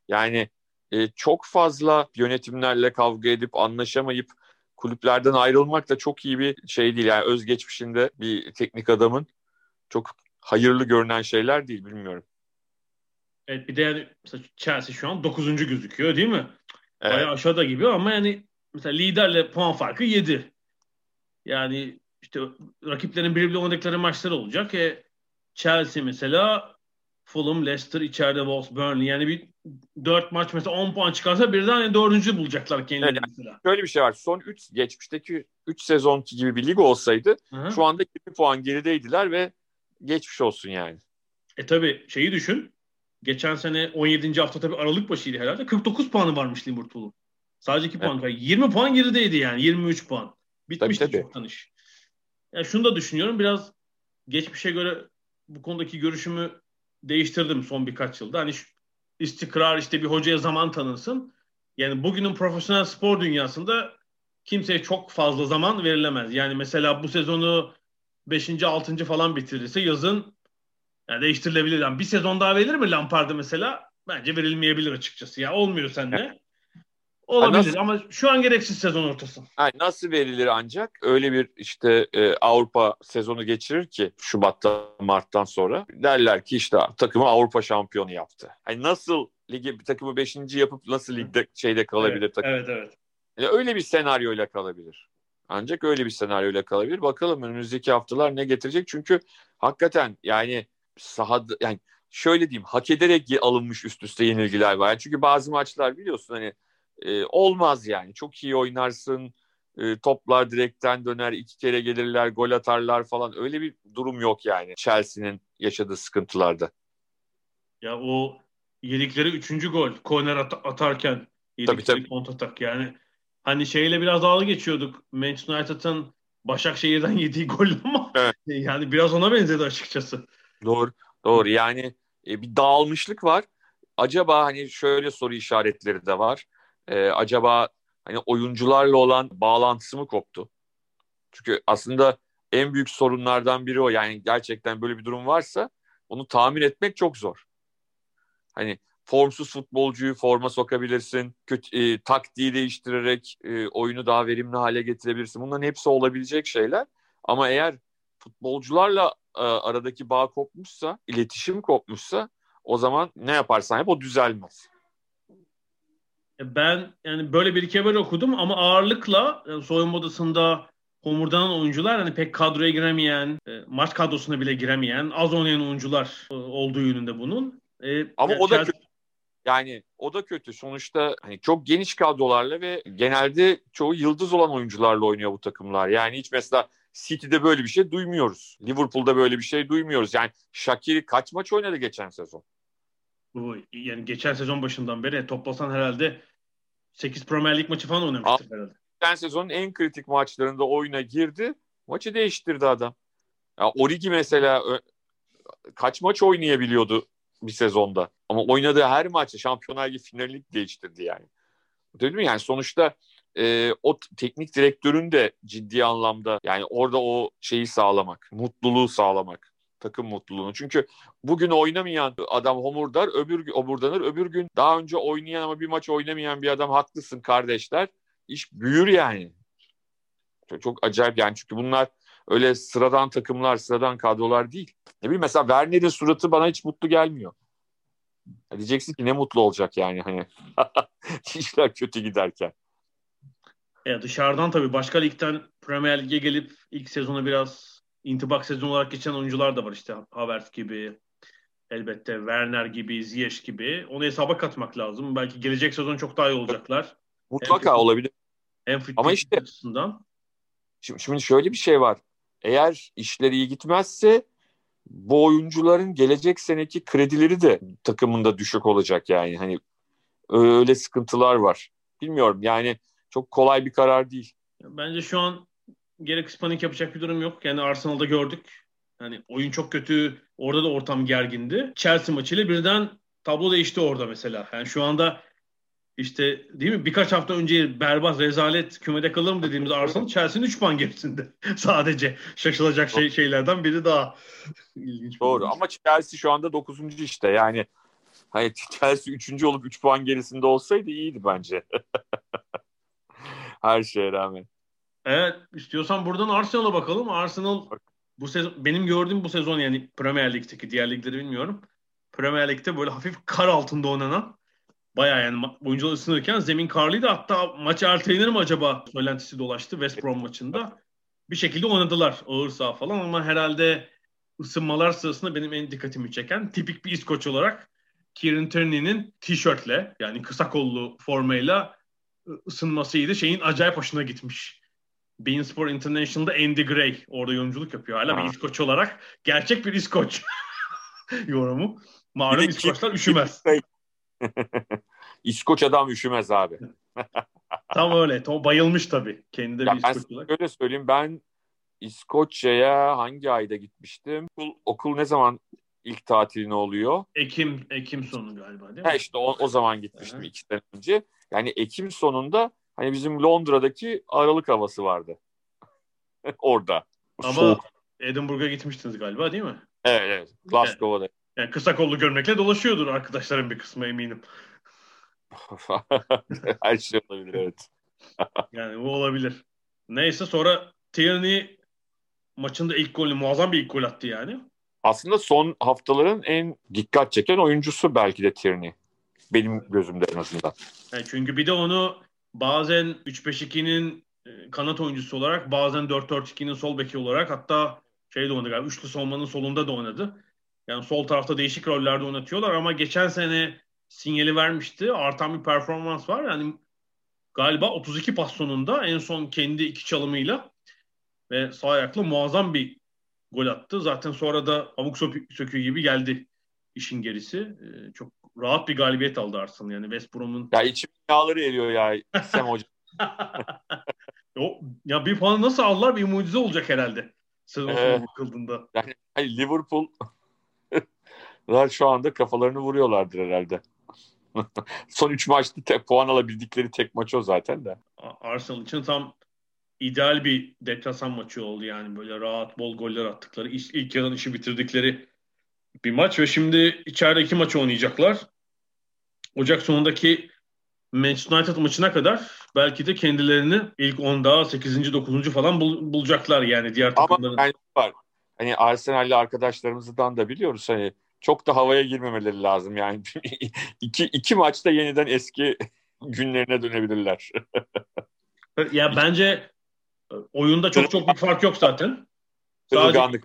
Yani e, çok fazla yönetimlerle kavga edip anlaşamayıp kulüplerden ayrılmak da çok iyi bir şey değil. Yani özgeçmişinde bir teknik adamın çok hayırlı görünen şeyler değil bilmiyorum. Evet bir de yani mesela Chelsea şu an 9. gözüküyor değil mi? Evet. Bayağı aşağıda gibi ama yani mesela liderle puan farkı 7. Yani işte rakiplerin birbiriyle oynadıkları maçlar olacak. E, Chelsea mesela Fulham, Leicester, içeride Wolves, Burnley. Yani bir 4 maç mesela 10 puan çıkarsa birden yani 4. bulacaklar kendilerini Evet. mesela. Şöyle bir şey var. Son 3 geçmişteki 3 sezonki gibi bir lig olsaydı Hı-hı. şu anda 20 puan gerideydiler ve geçmiş olsun yani. E tabi şeyi düşün. Geçen sene 17. hafta tabi Aralık başıydı herhalde. 49 puanı varmış Liverpool'un. Sadece 2 puan. kaydı. 20 puan gerideydi yani. 23 puan. Bitmişti Tabii, tabii. çoktan iş. Yani şunu da düşünüyorum. Biraz geçmişe göre bu konudaki görüşümü değiştirdim son birkaç yılda. Hani istikrar işte bir hocaya zaman tanınsın. Yani bugünün profesyonel spor dünyasında kimseye çok fazla zaman verilemez. Yani mesela bu sezonu 5. 6. falan bitirirse yazın yani değiştirilebilir. Yani bir sezon daha verilir mi Lampard'a mesela? Bence verilmeyebilir açıkçası. Ya olmuyor sende. Olabilir nasıl- ama şu an gereksiz sezon ortası. Yani nasıl verilir ancak öyle bir işte e, Avrupa sezonu geçirir ki Şubat'ta Mart'tan sonra derler ki işte takımı Avrupa şampiyonu yaptı. Hani nasıl ligi takımı 5. yapıp nasıl ligde şeyde kalabilir evet, takım? evet evet. Yani öyle bir senaryoyla kalabilir. Ancak öyle bir senaryoyla kalabilir. Bakalım önümüzdeki haftalar ne getirecek? Çünkü hakikaten yani sahada yani şöyle diyeyim hak ederek alınmış üst üste yenilgiler var. Yani çünkü bazı maçlar biliyorsun hani e, olmaz yani. Çok iyi oynarsın. e, toplar direkten döner. iki kere gelirler. Gol atarlar falan. Öyle bir durum yok yani. Chelsea'nin yaşadığı sıkıntılarda. Ya o yedikleri üçüncü gol korner at- atarken Tabii, yedikleri tabii. kontratak yani hani şeyle biraz dalga geçiyorduk. Manchester United'ın Başakşehir'den yediği gol ama Evet. yani biraz ona benzedi açıkçası. Doğru. Doğru. Yani e, bir dağılmışlık var. Acaba hani şöyle soru işaretleri de var. E, acaba hani oyuncularla olan bağlantısı mı koptu? Çünkü aslında en büyük sorunlardan biri o. Yani gerçekten böyle bir durum varsa onu tahmin etmek çok zor. Hani formsuz futbolcuyu forma sokabilirsin. Kötü, e, taktiği değiştirerek e, oyunu daha verimli hale getirebilirsin. Bunların hepsi olabilecek şeyler. Ama eğer futbolcularla e, aradaki bağ kopmuşsa, iletişim kopmuşsa o zaman ne yaparsan yap o düzelmez. E, ben yani böyle bir iki haber okudum ama ağırlıkla yani soyunma odasında homurdanan oyuncular hani pek kadroya giremeyen, e, maç kadrosuna bile giremeyen, az oynayan oyuncular e, olduğu yönünde bunun. E, ama yani o da kötü. Yani o da kötü. Sonuçta hani çok geniş kadrolarla ve genelde çoğu yıldız olan oyuncularla oynuyor bu takımlar. Yani hiç mesela City'de böyle bir şey duymuyoruz. Liverpool'da böyle bir şey duymuyoruz. Yani Shakiri kaç maç oynadı geçen sezon? Yani geçen sezon başından beri toplasan herhalde 8 Premier Lig maçı falan oynamıştır herhalde. Geçen sezonun en kritik maçlarında oyuna girdi. Maçı değiştirdi adam. Ya Origi mesela kaç maç oynayabiliyordu bir sezonda. Ama oynadığı her maçta Şampiyonlar Ligi finalini değiştirdi yani. Değil mi? Yani sonuçta e, o teknik direktörün de ciddi anlamda yani orada o şeyi sağlamak, mutluluğu sağlamak takım mutluluğunu. Çünkü bugün oynamayan adam homurdar, öbür homurdanır. Öbür gün daha önce oynayan ama bir maç oynamayan bir adam haklısın kardeşler. İş büyür yani. Çok, çok acayip yani çünkü bunlar öyle sıradan takımlar, sıradan kadrolar değil. Ne bileyim mesela Werner'in suratı bana hiç mutlu gelmiyor. Ya diyeceksin ki ne mutlu olacak yani hani işler kötü giderken. Ya dışarıdan tabii başka ligden Premier Lig'e gelip ilk sezonu biraz intibak sezonu olarak geçen oyuncular da var işte Havertz gibi elbette Werner gibi Ziyech gibi onu hesaba katmak lazım. Belki gelecek sezon çok daha iyi olacaklar. Mutlaka hem olabilir. Hem Ama işte açısından. Şimdi, şimdi şöyle bir şey var. Eğer işleri iyi gitmezse bu oyuncuların gelecek seneki kredileri de takımında düşük olacak yani. Hani öyle sıkıntılar var. Bilmiyorum yani çok kolay bir karar değil. Bence şu an gerek panik yapacak bir durum yok. Yani Arsenal'da gördük. Yani oyun çok kötü. Orada da ortam gergindi. Chelsea maçıyla birden tablo değişti orada mesela. Yani şu anda işte değil mi birkaç hafta önce berbat rezalet kümede kalır mı dediğimiz Arsenal Chelsea'nin 3 puan gerisinde. Sadece şaşılacak şey, şeylerden biri daha ilginç. Doğru olmuş. ama Chelsea şu anda 9. işte yani hani Chelsea 3. olup 3 puan gerisinde olsaydı iyiydi bence. Her şeye rağmen. Evet istiyorsan buradan Arsenal'a bakalım. Arsenal bu sezon benim gördüğüm bu sezon yani Premier Lig'deki diğer ligleri bilmiyorum. Premier Lig'de böyle hafif kar altında oynanan Baya yani oyuncular ısınırken zemin karlıydı. Hatta maç ertelenir mi acaba söylentisi dolaştı West Brom maçında. Bir şekilde oynadılar ağır saha falan ama herhalde ısınmalar sırasında benim en dikkatimi çeken tipik bir İskoç olarak Kieran Tierney'nin tişörtle yani kısa kollu formayla ısınmasıydı. Şeyin acayip hoşuna gitmiş. Bein Sport International'da Andy Gray orada yorumculuk yapıyor. Hala ha. bir İskoç olarak. Gerçek bir İskoç yorumu. Malum İskoçlar üşümez. İskoç adam üşümez abi. Tam öyle. Tom bayılmış tabii. Kendi de bir İskoç olarak. Öyle söyleyeyim ben İskoçya'ya hangi ayda gitmiştim? Okul, okul ne zaman ilk tatilini oluyor? Ekim Ekim sonu galiba değil mi? Ha işte o, o zaman gitmiştim evet. iki sene önce. Yani Ekim sonunda hani bizim Londra'daki Aralık havası vardı. Orada. Ama Soğuk. Edinburgh'a gitmiştiniz galiba değil mi? Evet evet. Glasgow'da. Yani, yani kısa kollu gömlekle dolaşıyordur arkadaşların bir kısmı eminim. Her şey olabilir evet. yani bu olabilir. Neyse sonra Tierney maçında ilk golü muazzam bir ilk gol attı yani. Aslında son haftaların en dikkat çeken oyuncusu belki de Tierney. Benim gözümde en azından. Yani çünkü bir de onu bazen 3-5-2'nin e, kanat oyuncusu olarak bazen 4-4-2'nin sol beki olarak hatta şey de oynadı galiba üçlü savunmanın solunda da oynadı. Yani sol tarafta değişik rollerde oynatıyorlar ama geçen sene sinyali vermişti. Artan bir performans var. Yani galiba 32 pas sonunda en son kendi iki çalımıyla ve sağ ayakla muazzam bir gol attı. Zaten sonra da pamuk söküğü gibi geldi işin gerisi. Ee, çok rahat bir galibiyet aldı Arsenal yani West Brom'un. Ya içim yağları eriyor ya Sem hocam. o, ya bir puan nasıl aldılar bir mucize olacak herhalde. Sezon sonu ee, bakıldığında. Yani, yani Liverpool şu anda kafalarını vuruyorlardır herhalde. Son 3 maçta tek puan alabildikleri tek maç o zaten de. Arsenal için tam ideal bir deplasman maçı oldu yani böyle rahat bol goller attıkları ilk, ilk yarıdan işi bitirdikleri bir maç ve şimdi içeride iki maç oynayacaklar. Ocak sonundaki Manchester United maçına kadar belki de kendilerini ilk 10'da 8. 9. falan bul, bulacaklar yani diğer takımların. Ama var. Hani Arsenal'li arkadaşlarımızdan da biliyoruz hani çok da havaya girmemeleri lazım yani. iki, iki maçta yeniden eski günlerine dönebilirler. ya bence oyunda çok çok bir fark yok zaten. Sadece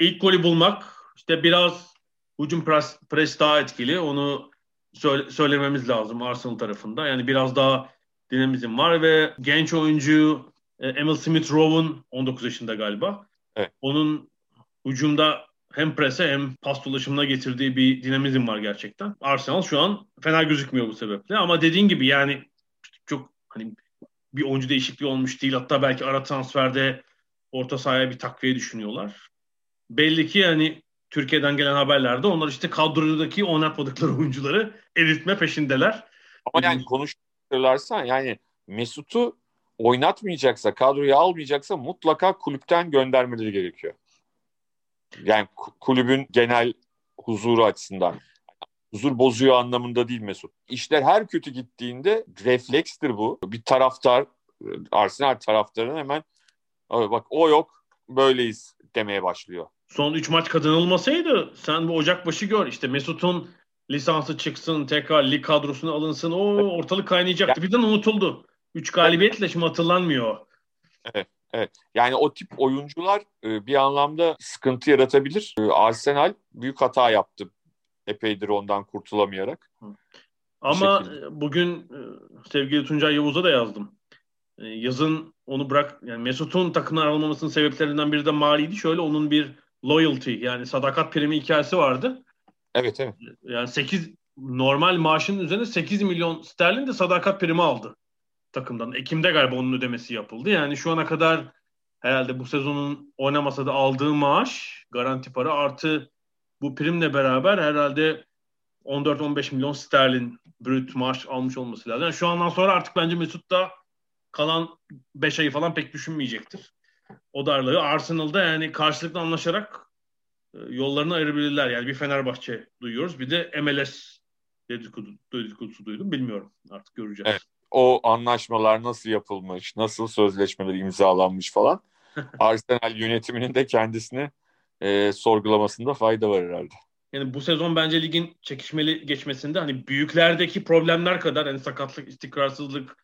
ilk golü bulmak işte biraz hücum pres, pres daha etkili. Onu söyle, söylememiz lazım Arsenal tarafında. Yani biraz daha dinamizm var ve genç oyuncu e, Emil Smith Rowe'un 19 yaşında galiba. Evet. Onun hücumda hem prese hem pas dolaşımına getirdiği bir dinamizm var gerçekten. Arsenal şu an fena gözükmüyor bu sebeple ama dediğin gibi yani çok hani bir oyuncu değişikliği olmuş değil. Hatta belki ara transferde orta sahaya bir takviye düşünüyorlar. Belli ki yani Türkiye'den gelen haberlerde onlar işte kadrodaki oynatmadıkları oyuncuları eritme peşindeler. Ama yani konuşurlarsa yani Mesut'u oynatmayacaksa, kadroya almayacaksa mutlaka kulüpten göndermeleri gerekiyor. Yani kulübün genel huzuru açısından. Huzur bozuyor anlamında değil Mesut. İşler her kötü gittiğinde reflekstir bu. Bir taraftar, Arsenal taraftarının hemen bak o yok böyleyiz demeye başlıyor. Son 3 maç kazanılmasaydı sen bu Ocak başı gör. İşte Mesut'un lisansı çıksın, tekrar lig kadrosuna alınsın. O ortalık kaynayacaktı. Birden unutuldu. 3 galibiyetle şimdi hatırlanmıyor. Evet. Evet. Yani o tip oyuncular e, bir anlamda sıkıntı yaratabilir. E, Arsenal büyük hata yaptı. Epeydir ondan kurtulamayarak. Ama bugün e, sevgili Tuncay Yavuz'a da yazdım. Yazın onu bırak yani Mesut'un takımdan almamasının sebeplerinden biri de maliydi. Şöyle onun bir loyalty yani sadakat primi hikayesi vardı. Evet evet. Yani 8 normal maaşının üzerine 8 milyon sterlin de sadakat primi aldı takımdan. Ekim'de galiba onun ödemesi yapıldı. Yani şu ana kadar herhalde bu sezonun oynamasa da aldığı maaş garanti para artı bu primle beraber herhalde 14-15 milyon sterlin brüt maaş almış olması lazım. Yani şu andan sonra artık bence Mesut da kalan 5 ayı falan pek düşünmeyecektir. O darlığı Arsenal'da yani karşılıklı anlaşarak e, yollarını ayırabilirler. Yani bir Fenerbahçe duyuyoruz. Bir de MLS dedikodu, dedikodusu duydum. Bilmiyorum. Artık göreceğiz. Evet o anlaşmalar nasıl yapılmış, nasıl sözleşmeler imzalanmış falan Arsenal yönetiminin de kendisini e, sorgulamasında fayda var herhalde. Yani bu sezon bence ligin çekişmeli geçmesinde hani büyüklerdeki problemler kadar hani sakatlık, istikrarsızlık,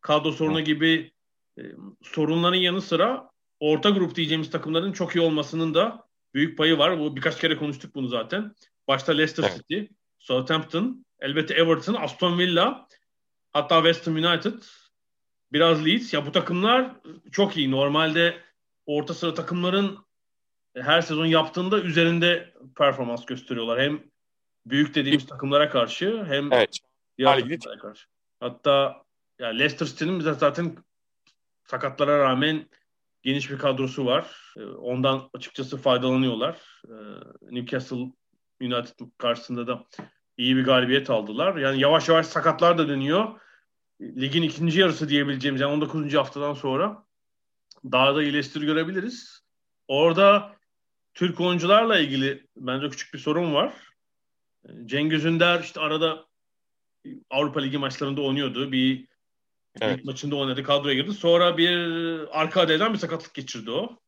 kadro sorunu gibi e, sorunların yanı sıra orta grup diyeceğimiz takımların çok iyi olmasının da büyük payı var. Bu birkaç kere konuştuk bunu zaten. Başta Leicester evet. City, Southampton, elbette Everton, Aston Villa, Hatta West Ham United, biraz Leeds. Ya bu takımlar çok iyi. Normalde orta sıra takımların her sezon yaptığında üzerinde performans gösteriyorlar. Hem büyük dediğimiz takımlara karşı hem evet. diğer takımlara karşı. Hatta ya Leicester City'nin zaten sakatlara rağmen geniş bir kadrosu var. Ee, ondan açıkçası faydalanıyorlar. Ee, Newcastle United karşısında da iyi bir galibiyet aldılar. Yani yavaş yavaş sakatlar da dönüyor. Ligin ikinci yarısı diyebileceğimiz yani 19. haftadan sonra daha da iyileştir görebiliriz. Orada Türk oyuncularla ilgili bence küçük bir sorun var. Cengiz Ünder işte arada Avrupa Ligi maçlarında oynuyordu. Bir evet. maçında oynadı, kadroya girdi. Sonra bir arka adaydan bir sakatlık geçirdi o.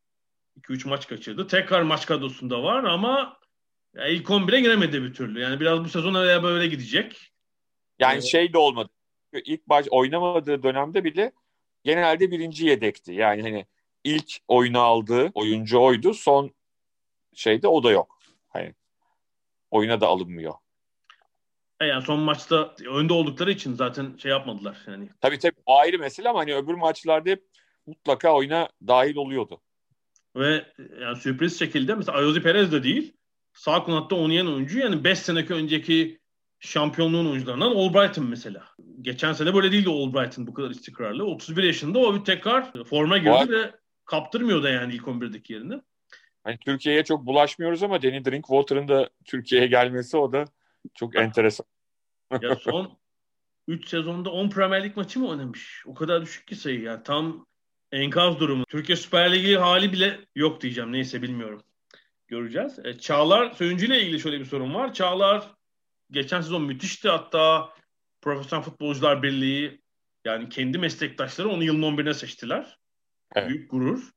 2-3 maç kaçırdı. Tekrar maç kadrosunda var ama ya ilk 11'e giremedi bir türlü. Yani biraz bu sezon araya böyle gidecek. Yani ee, şey de olmadı. İlk baş oynamadığı dönemde bile genelde birinci yedekti. Yani hani ilk oyunu aldığı oyuncu oydu. Son şeyde o da yok. Hani oyuna da alınmıyor. E yani son maçta önde oldukları için zaten şey yapmadılar yani. Tabii tabii o ayrı mesele ama hani öbür maçlarda hep mutlaka oyuna dahil oluyordu. Ve yani sürpriz şekilde mesela Ayozi Perez de değil sağ kanatta oynayan oyuncu yani 5 seneki önceki şampiyonluğun oyuncularından Albright'ın mesela. Geçen sene böyle değildi Albright'ın bu kadar istikrarlı. 31 yaşında o bir tekrar forma girdi ve kaptırmıyor da yani ilk 11'deki yerini. Hani Türkiye'ye çok bulaşmıyoruz ama Danny Drinkwater'ın da Türkiye'ye gelmesi o da çok enteresan. ya son 3 sezonda 10 Premier Lig maçı mı oynamış? O kadar düşük ki sayı yani tam enkaz durumu. Türkiye Süper Ligi hali bile yok diyeceğim. Neyse bilmiyorum göreceğiz. E, Çağlar Söyüncü ile ilgili şöyle bir sorun var. Çağlar geçen sezon müthişti. Hatta Profesyonel Futbolcular Birliği yani kendi meslektaşları onu yılın 11'ine seçtiler. Evet. Büyük gurur.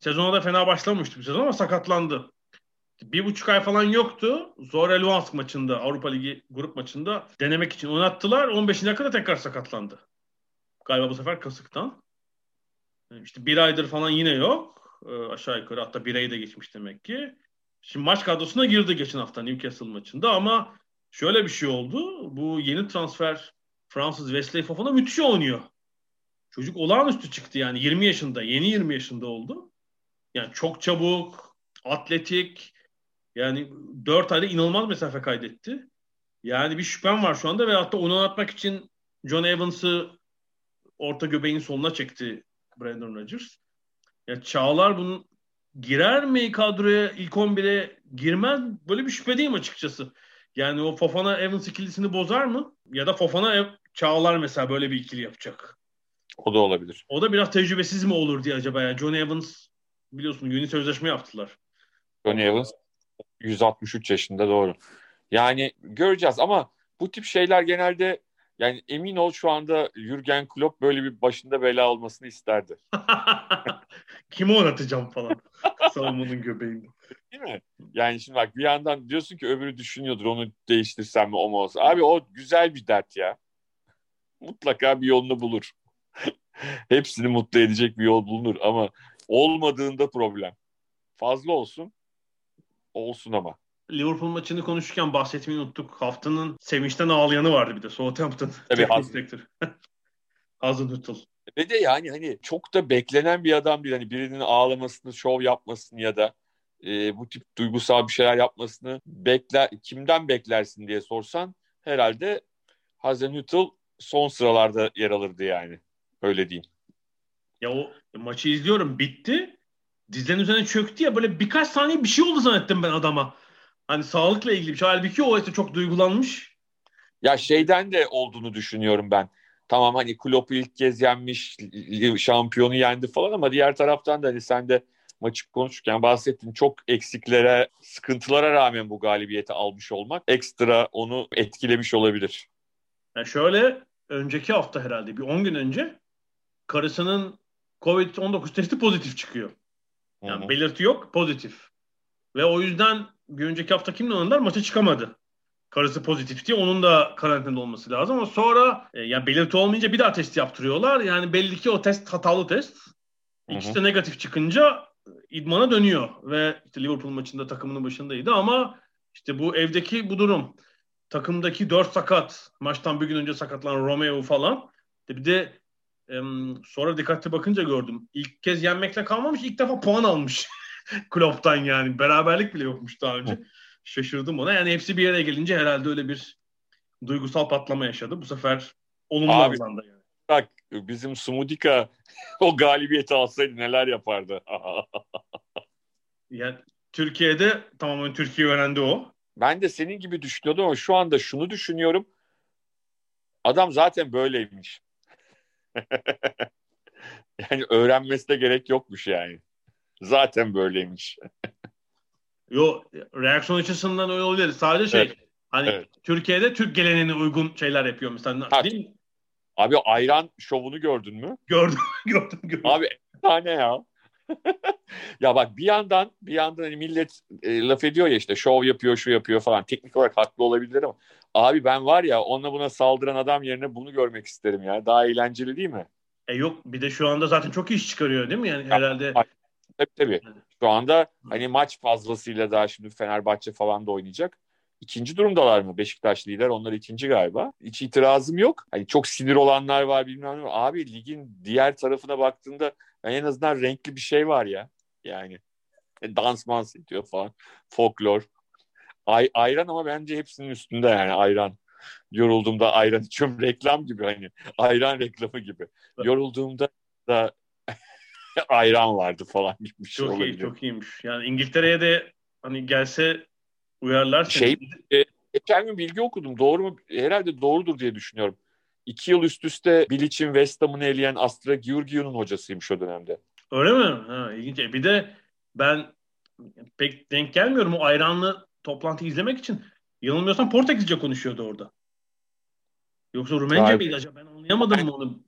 Sezona da fena başlamıştı bir sezon ama sakatlandı. Bir buçuk ay falan yoktu. Zora Luhansk maçında Avrupa Ligi grup maçında denemek için oynattılar. 15. dakikada tekrar sakatlandı. Galiba bu sefer kasıktan. İşte bir aydır falan yine yok. E, aşağı yukarı hatta bir ayı da geçmiş demek ki. Şimdi maç kadrosuna girdi geçen hafta Newcastle maçında ama şöyle bir şey oldu. Bu yeni transfer Fransız Wesley Fofana müthiş oynuyor. Çocuk olağanüstü çıktı yani 20 yaşında, yeni 20 yaşında oldu. Yani çok çabuk, atletik. Yani 4 ayda inanılmaz mesafe kaydetti. Yani bir şüphem var şu anda ve hatta onu anlatmak için John Evans'ı orta göbeğin soluna çekti Brandon Rodgers. Ya Çağlar bunun girer mi kadroya ilk 11'e girmez böyle bir şüphedeyim açıkçası. Yani o Fofana Evans ikilisini bozar mı? Ya da Fofana Çağlar mesela böyle bir ikili yapacak. O da olabilir. O da biraz tecrübesiz mi olur diye acaba ya. John Evans biliyorsun yeni sözleşme yaptılar. John Evans 163 yaşında doğru. Yani göreceğiz ama bu tip şeyler genelde yani emin ol şu anda Jürgen Klopp böyle bir başında bela olmasını isterdi. Kimi oynatacağım falan. Savunmanın göbeğinde. Değil mi? Yani şimdi bak bir yandan diyorsun ki öbürü düşünüyordur onu değiştirsem mi o mu olsa. Abi o güzel bir dert ya. Mutlaka bir yolunu bulur. Hepsini mutlu edecek bir yol bulunur ama olmadığında problem. Fazla olsun. Olsun ama. Liverpool maçını konuşurken bahsetmeyi unuttuk. Haftanın sevinçten ağlayanı vardı bir de. Southampton. Tabii Hazenhüttl. Ve de yani hani çok da beklenen bir adam değil. Hani birinin ağlamasını, şov yapmasını ya da e, bu tip duygusal bir şeyler yapmasını bekler kimden beklersin diye sorsan herhalde Hazenhüttl son sıralarda yer alırdı yani. Öyle diyeyim. Ya o maçı izliyorum bitti. Dizlerin üzerine çöktü ya böyle birkaç saniye bir şey oldu zannettim ben adama. Hani sağlıkla ilgili bir şey. Halbuki o işte çok duygulanmış. Ya şeyden de olduğunu düşünüyorum ben. Tamam hani Klopp'u ilk kez yenmiş, şampiyonu yendi falan ama diğer taraftan da hani sen de maçı konuşurken bahsettin çok eksiklere, sıkıntılara rağmen bu galibiyeti almış olmak ekstra onu etkilemiş olabilir. Yani şöyle önceki hafta herhalde bir 10 gün önce karısının Covid-19 testi pozitif çıkıyor. Yani Hı-hı. belirti yok, pozitif. Ve o yüzden bir önceki hafta kimle oynadılar? Maça çıkamadı. Karısı pozitif diye onun da karantinada olması lazım ama sonra e, yani belirti olmayınca bir daha test yaptırıyorlar. Yani belli ki o test hatalı test. İkisi de negatif çıkınca idmana dönüyor ve işte Liverpool maçında takımının başındaydı ama işte bu evdeki bu durum takımdaki dört sakat maçtan bir gün önce sakatlanan Romeo falan bir de sonra dikkatli bakınca gördüm. İlk kez yenmekle kalmamış ilk defa puan almış. Klopp'tan yani. Beraberlik bile yokmuş daha önce. Şaşırdım ona. Yani hepsi bir yere gelince herhalde öyle bir duygusal patlama yaşadı. Bu sefer olumlu Abi, anlamda yani. Bak bizim Sumudika o galibiyeti alsaydı neler yapardı. yani Türkiye'de tamamen Türkiye öğrendi o. Ben de senin gibi düşünüyordum ama şu anda şunu düşünüyorum. Adam zaten böyleymiş. yani öğrenmesine gerek yokmuş yani. Zaten böyleymiş. Yo reaksiyon açısından öyle olabilir. Sadece şey evet. hani evet. Türkiye'de Türk geleneğine uygun şeyler yapıyor mesela. Ha, değil mi? Abi ayran şovunu gördün mü? Gördüm, gördüm, gördüm. Abi tane ya. ya bak bir yandan bir yandan hani millet e, laf ediyor ya işte şov yapıyor şu yapıyor falan teknik olarak haklı olabilir ama abi ben var ya onunla buna saldıran adam yerine bunu görmek isterim ya daha eğlenceli değil mi? E yok bir de şu anda zaten çok iş çıkarıyor değil mi yani herhalde Tabii tabii. Şu anda hani maç fazlasıyla daha şimdi Fenerbahçe falan da oynayacak. İkinci durumdalar mı? Beşiktaş lider. Onlar ikinci galiba. Hiç itirazım yok. Hani çok sinir olanlar var bilmem ne. Abi ligin diğer tarafına baktığında en azından renkli bir şey var ya. Yani e, dans mans ediyor falan. Folklor. Ay, ayran ama bence hepsinin üstünde yani ayran. Yorulduğumda ayran içiyorum. Reklam gibi hani. Ayran reklamı gibi. Yorulduğumda da ayran vardı falan gibi bir şey çok olabilir. iyi, çok iyiymiş. Yani İngiltere'ye de hani gelse uyarlar Şey, e, geçen gün bilgi okudum. Doğru mu? Herhalde doğrudur diye düşünüyorum. İki yıl üst üste Bilic'in West Ham'ını eleyen Astra Giurgiu'nun hocasıymış o dönemde. Öyle mi? Ha, ilginç. E, bir de ben pek denk gelmiyorum o ayranlı toplantı izlemek için. Yanılmıyorsam Portekizce konuşuyordu orada. Yoksa Rumence miydi acaba? Ben anlayamadım mı onu.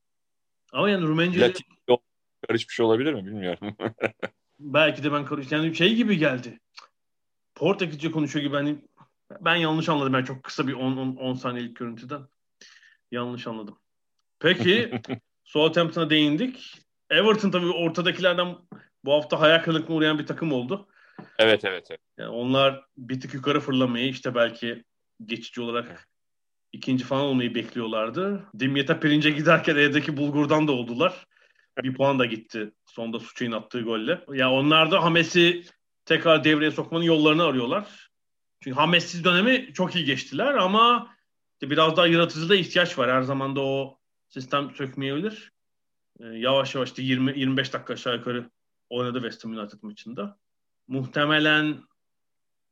Ama yani Rumence... Latin karışmış olabilir mi bilmiyorum. Belki de ben karış yani şey gibi geldi. Portekizce konuşuyor gibi hani ben yanlış anladım. Ben çok kısa bir 10, 10, 10 saniyelik görüntüden yanlış anladım. Peki Southampton'a değindik. Everton tabii ortadakilerden bu hafta hayal kırıklığına uğrayan bir takım oldu. Evet evet. evet. Yani onlar bir tık yukarı fırlamayı işte belki geçici olarak ikinci falan olmayı bekliyorlardı. Dimyeta pirince giderken evdeki bulgurdan da oldular. Bir puan da gitti sonda Suçay'ın attığı golle. Ya onlar da Hames'i tekrar devreye sokmanın yollarını arıyorlar. Çünkü Hames'siz dönemi çok iyi geçtiler ama işte biraz daha yaratıcılığa ihtiyaç var. Her zaman da o sistem sökmeyebilir. Ee, yavaş yavaş da 20 25 dakika aşağı yukarı oynadı West Ham United maçında. Muhtemelen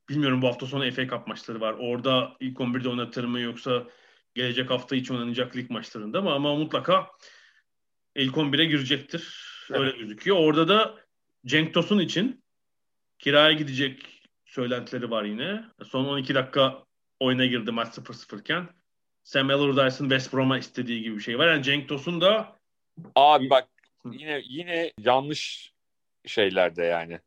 bilmiyorum bu hafta sonu FA Cup maçları var. Orada ilk 11'de oynatır mı yoksa gelecek hafta hiç oynanacak lig maçlarında mı? Ama mutlaka ilk 11'e girecektir. Öyle gözüküyor. Orada da Cenk Tosun için kiraya gidecek söylentileri var yine. Son 12 dakika oyuna girdi maç 0-0 iken. Sam Allardyce'ın West Brom'a istediği gibi bir şey var. Yani Cenk Tosun da Abi bak yine yine yanlış şeylerde yani.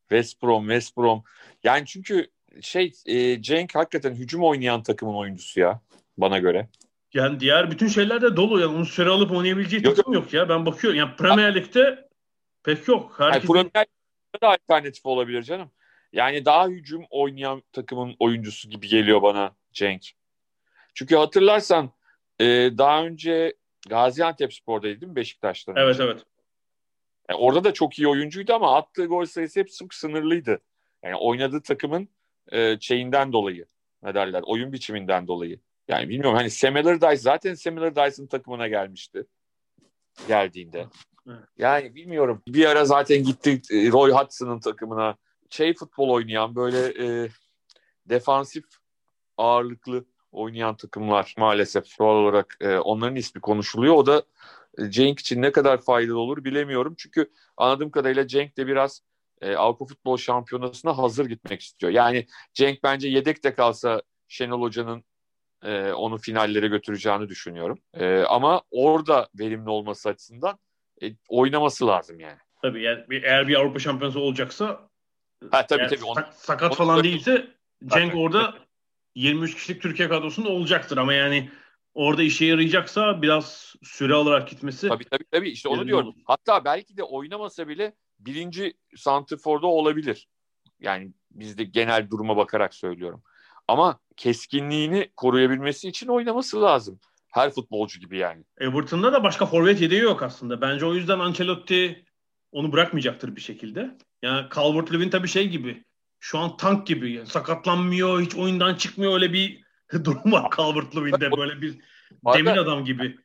West Brom, West Brom. Yani çünkü şey e, Cenk hakikaten hücum oynayan takımın oyuncusu ya bana göre. Yani diğer bütün şeyler de dolu. Yani onu süre alıp oynayabileceği Yok, takım yok ya. Ben bakıyorum. Yani Premier Lig'de pek yok. Yani Herkes Premier Lig'de de alternatif olabilir canım. Yani daha hücum oynayan takımın oyuncusu gibi geliyor bana Cenk. Çünkü hatırlarsan e, daha önce Gaziantep Spor'daydı değil mi Beşiktaş'tan? Evet önce? evet. Yani orada da çok iyi oyuncuydu ama attığı gol sayısı hep çok sınırlıydı. Yani oynadığı takımın e, şeyinden dolayı. Ne derler? Oyun biçiminden dolayı. Yani bilmiyorum hani Sam Allardyce zaten Sam Allardyce'ın takımına gelmişti. Geldiğinde. Yani bilmiyorum. Bir ara zaten gitti e, Roy Hudson'ın takımına. Şey futbol oynayan böyle e, defansif ağırlıklı oynayan takımlar maalesef doğal olarak e, onların ismi konuşuluyor. O da e, Cenk için ne kadar faydalı olur bilemiyorum. Çünkü anladığım kadarıyla Cenk de biraz e, Avrupa Futbol Şampiyonası'na hazır gitmek istiyor. Yani Cenk bence yedek de kalsa Şenol Hoca'nın e, onu finallere götüreceğini düşünüyorum. E, ama orada verimli olması açısından e, oynaması lazım yani. Tabii yani eğer bir Avrupa Şampiyonası olacaksa Ha tabii eğer tabii. Onu, sak- sakat onu falan da- değilse Cenk Tabii. orada 23 kişilik Türkiye kadrosunda olacaktır ama yani orada işe yarayacaksa biraz süre alarak gitmesi Tabii tabii tabii işte onu diyorum. olur. Hatta belki de oynamasa bile birinci santrforda olabilir. Yani bizde genel duruma bakarak söylüyorum. Ama keskinliğini koruyabilmesi için oynaması lazım. Her futbolcu gibi yani. Everton'da da başka forvet yedeği yok aslında. Bence o yüzden Ancelotti onu bırakmayacaktır bir şekilde. Yani Calvert-Lewin tabii şey gibi. Şu an tank gibi. Yani sakatlanmıyor, hiç oyundan çıkmıyor öyle bir durum var Calvert-Lewin'de böyle bir demir adam gibi.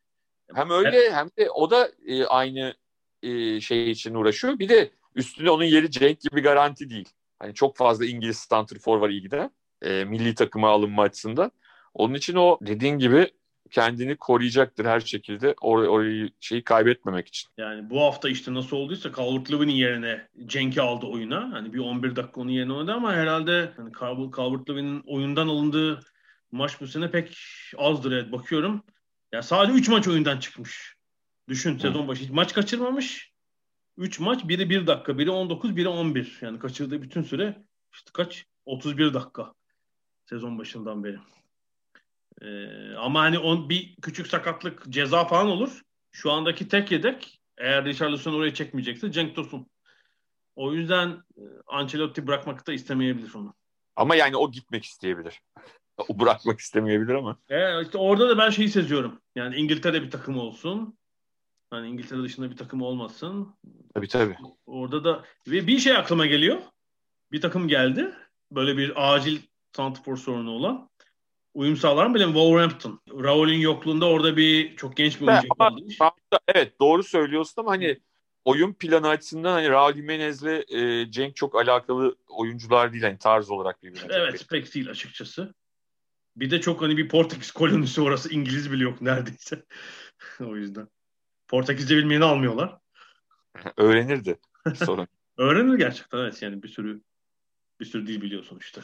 Hem öyle hem de o da e, aynı e, şey için uğraşıyor. Bir de üstüne onun yeri Cenk gibi garanti değil. Hani çok fazla İngiliz santrfor var ilgide. E, milli takıma alınma açısından. Onun için o dediğin gibi kendini koruyacaktır her şekilde. Or orayı şeyi kaybetmemek için. Yani bu hafta işte nasıl olduysa Calvert-Lewin'in yerine Cenk'i aldı oyuna. Hani bir 11 dakika onun yerine oynadı ama herhalde hani Calvert- Calvert-Lewin'in oyundan alındığı maç bu sene pek azdır evet bakıyorum. Ya sadece 3 maç oyundan çıkmış. Düşün sezon başı hiç maç kaçırmamış. 3 maç biri 1 dakika, biri 19, biri 11. Yani kaçırdığı bütün süre işte kaç? 31 dakika sezon başından beri. Ee, ama hani on, bir küçük sakatlık ceza falan olur. Şu andaki tek yedek eğer Richarlison oraya çekmeyecekse Cenk Tosun. O yüzden e, Ancelotti bırakmak da istemeyebilir onu. Ama yani o gitmek isteyebilir. O bırakmak istemeyebilir ama. E, işte orada da ben şeyi seziyorum. Yani İngiltere bir takım olsun. Hani İngiltere dışında bir takım olmasın. Tabii tabii. Orada da ve bir şey aklıma geliyor. Bir takım geldi. Böyle bir acil santrfor sorunu olan. Uyum sağlar mı bilmiyorum Wolverhampton. Raul'ün yokluğunda orada bir çok genç bir oyuncu da- Evet doğru söylüyorsun ama hani oyun planı açısından hani Raul Jimenez'le e, Cenk çok alakalı oyuncular değil hani tarz olarak birbirine. Evet pek değil açıkçası. Bir de çok hani bir Portekiz kolonisi orası İngiliz bile yok neredeyse. o yüzden. Portekizce bilmeyeni almıyorlar. Öğrenirdi sorun. Öğrenir gerçekten evet yani bir sürü bir sürü dil biliyor sonuçta.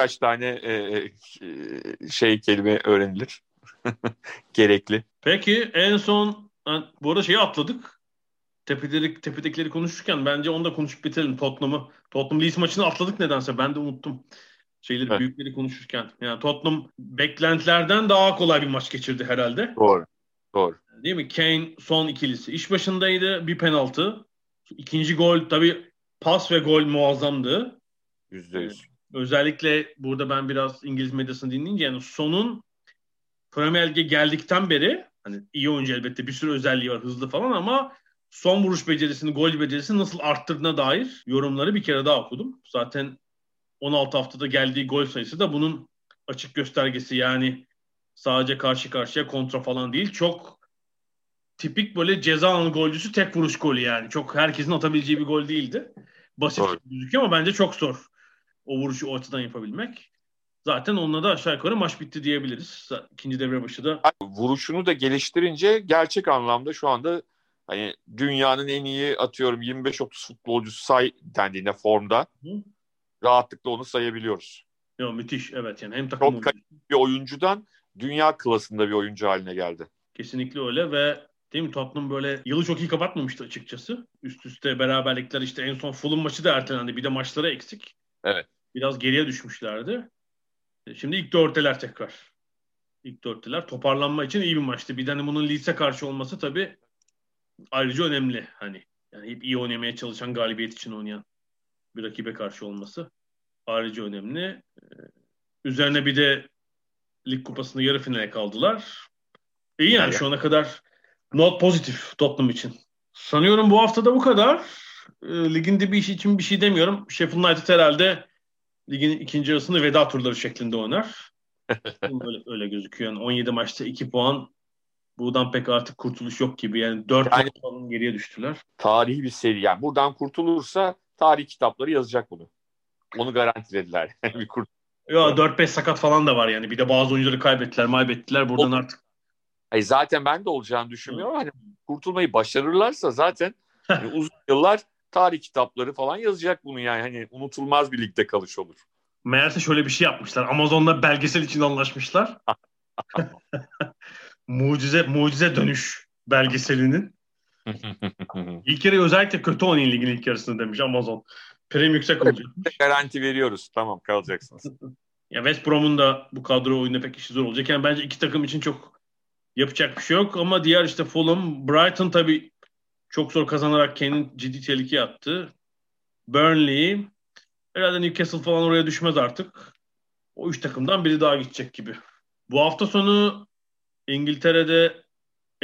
Kaç tane e, e, şey kelime öğrenilir. Gerekli. Peki en son bu arada şeyi atladık. tepeleri, tepedekileri konuşurken bence onu da konuşup bitirelim Tottenham'ı. Tottenham Leeds maçını atladık nedense. Ben de unuttum. Şeyleri Evet. büyükleri konuşurken. Yani Tottenham beklentilerden daha kolay bir maç geçirdi herhalde. Doğru. Doğru. Değil mi? Kane son ikilisi. İş başındaydı bir penaltı. İkinci gol tabii pas ve gol muazzamdı. Yüzde yüz. Özellikle burada ben biraz İngiliz medyasını dinleyince yani sonun Premier Lig'e geldikten beri hani iyi oyuncu elbette bir sürü özelliği var hızlı falan ama son vuruş becerisini, gol becerisini nasıl arttırdığına dair yorumları bir kere daha okudum. Zaten 16 haftada geldiği gol sayısı da bunun açık göstergesi yani sadece karşı karşıya kontra falan değil. Çok tipik böyle ceza alanı golcüsü tek vuruş golü yani. Çok herkesin atabileceği bir gol değildi. Basit gözüküyor ama bence çok zor o vuruşu o açıdan yapabilmek. Zaten onunla da aşağı yukarı maç bitti diyebiliriz. İkinci devre başı da vuruşunu da geliştirince gerçek anlamda şu anda hani dünyanın en iyi atıyorum 25-30 futbolcusu say dendiğinde formda Hı. rahatlıkla onu sayabiliyoruz. ya müthiş evet yani hem takım Çok Bir oyuncudan dünya klasında bir oyuncu haline geldi. kesinlikle öyle ve değil mi Tottenham böyle yılı çok iyi kapatmamıştı açıkçası. Üst üste beraberlikler işte en son Fulham maçı da ertelendi. Bir de maçları eksik. Evet. Biraz geriye düşmüşlerdi. E, Şimdi ilk dörtteler tekrar. İlk dörtteler. Toparlanma için iyi bir maçtı. Bir de hani bunun Leeds'e karşı olması tabii ayrıca önemli. Hani yani hep iyi oynamaya çalışan galibiyet için oynayan bir rakibe karşı olması ayrıca önemli. Ee, üzerine bir de lig kupasında yarı finale kaldılar. İyi yani Evet. şu ana kadar not pozitif Tottenham için. Sanıyorum bu hafta da bu kadar. Ee, ligin dibi işi için bir şey demiyorum. Sheffield United herhalde ligin ikinci yarısını veda turları şeklinde oynar. öyle, öyle gözüküyor. Yani 17 maçta 2 puan. Buradan pek artık kurtuluş yok gibi. Yani 4 Yani- puan geriye düştüler. Tarihi bir seri yani. Buradan kurtulursa tarih kitapları yazacak bunu. Onu garantilediler. bir kurt Ya 4-5 sakat falan da var yani. Bir de bazı oyuncuları kaybettiler, maybettiler. Buradan artık Ay zaten ben de olacağını düşünmüyorum. Hani kurtulmayı başarırlarsa zaten hani uzun yıllar tarih kitapları falan yazacak bunu yani. Hani unutulmaz bir ligde kalış olur. meğerse şöyle bir şey yapmışlar. Amazon'la belgesel için anlaşmışlar. mucize mucize dönüş belgeselinin. İlk yarı özellikle kötü oynayın ligin ilk yarısını demiş Amazon. Prim yüksek olacak. Garanti veriyoruz. Tamam kalacaksınız. Ya West Brom'un da bu kadro oyunda pek işi zor olacak. Yani bence iki takım için çok yapacak bir şey yok. Ama diğer işte Fulham, Brighton tabii çok zor kazanarak kendini ciddi tehlikeye attı. Burnley, herhalde Newcastle falan oraya düşmez artık. O üç takımdan biri daha gidecek gibi. Bu hafta sonu İngiltere'de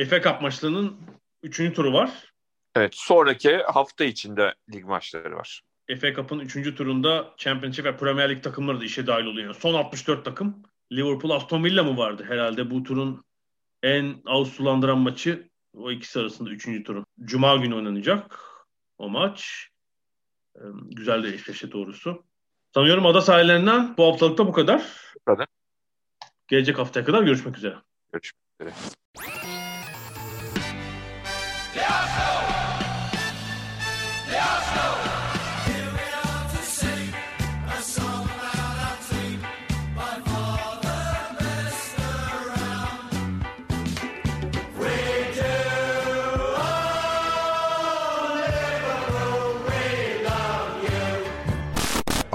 FA Cup maçlarının üçüncü turu var. Evet sonraki hafta içinde lig maçları var. FA Cup'ın 3. turunda Championship ve Premier Lig takımları da işe dahil oluyor. Son 64 takım. Liverpool Aston Villa mı vardı herhalde bu turun en ağız sulandıran maçı o ikisi arasında 3. turun. Cuma günü oynanacak o maç. Ee, Güzel de eşleşe doğrusu. Sanıyorum ada sahillerinden bu haftalıkta bu kadar. Bu kadar. Gelecek haftaya kadar görüşmek üzere. Görüşmek üzere.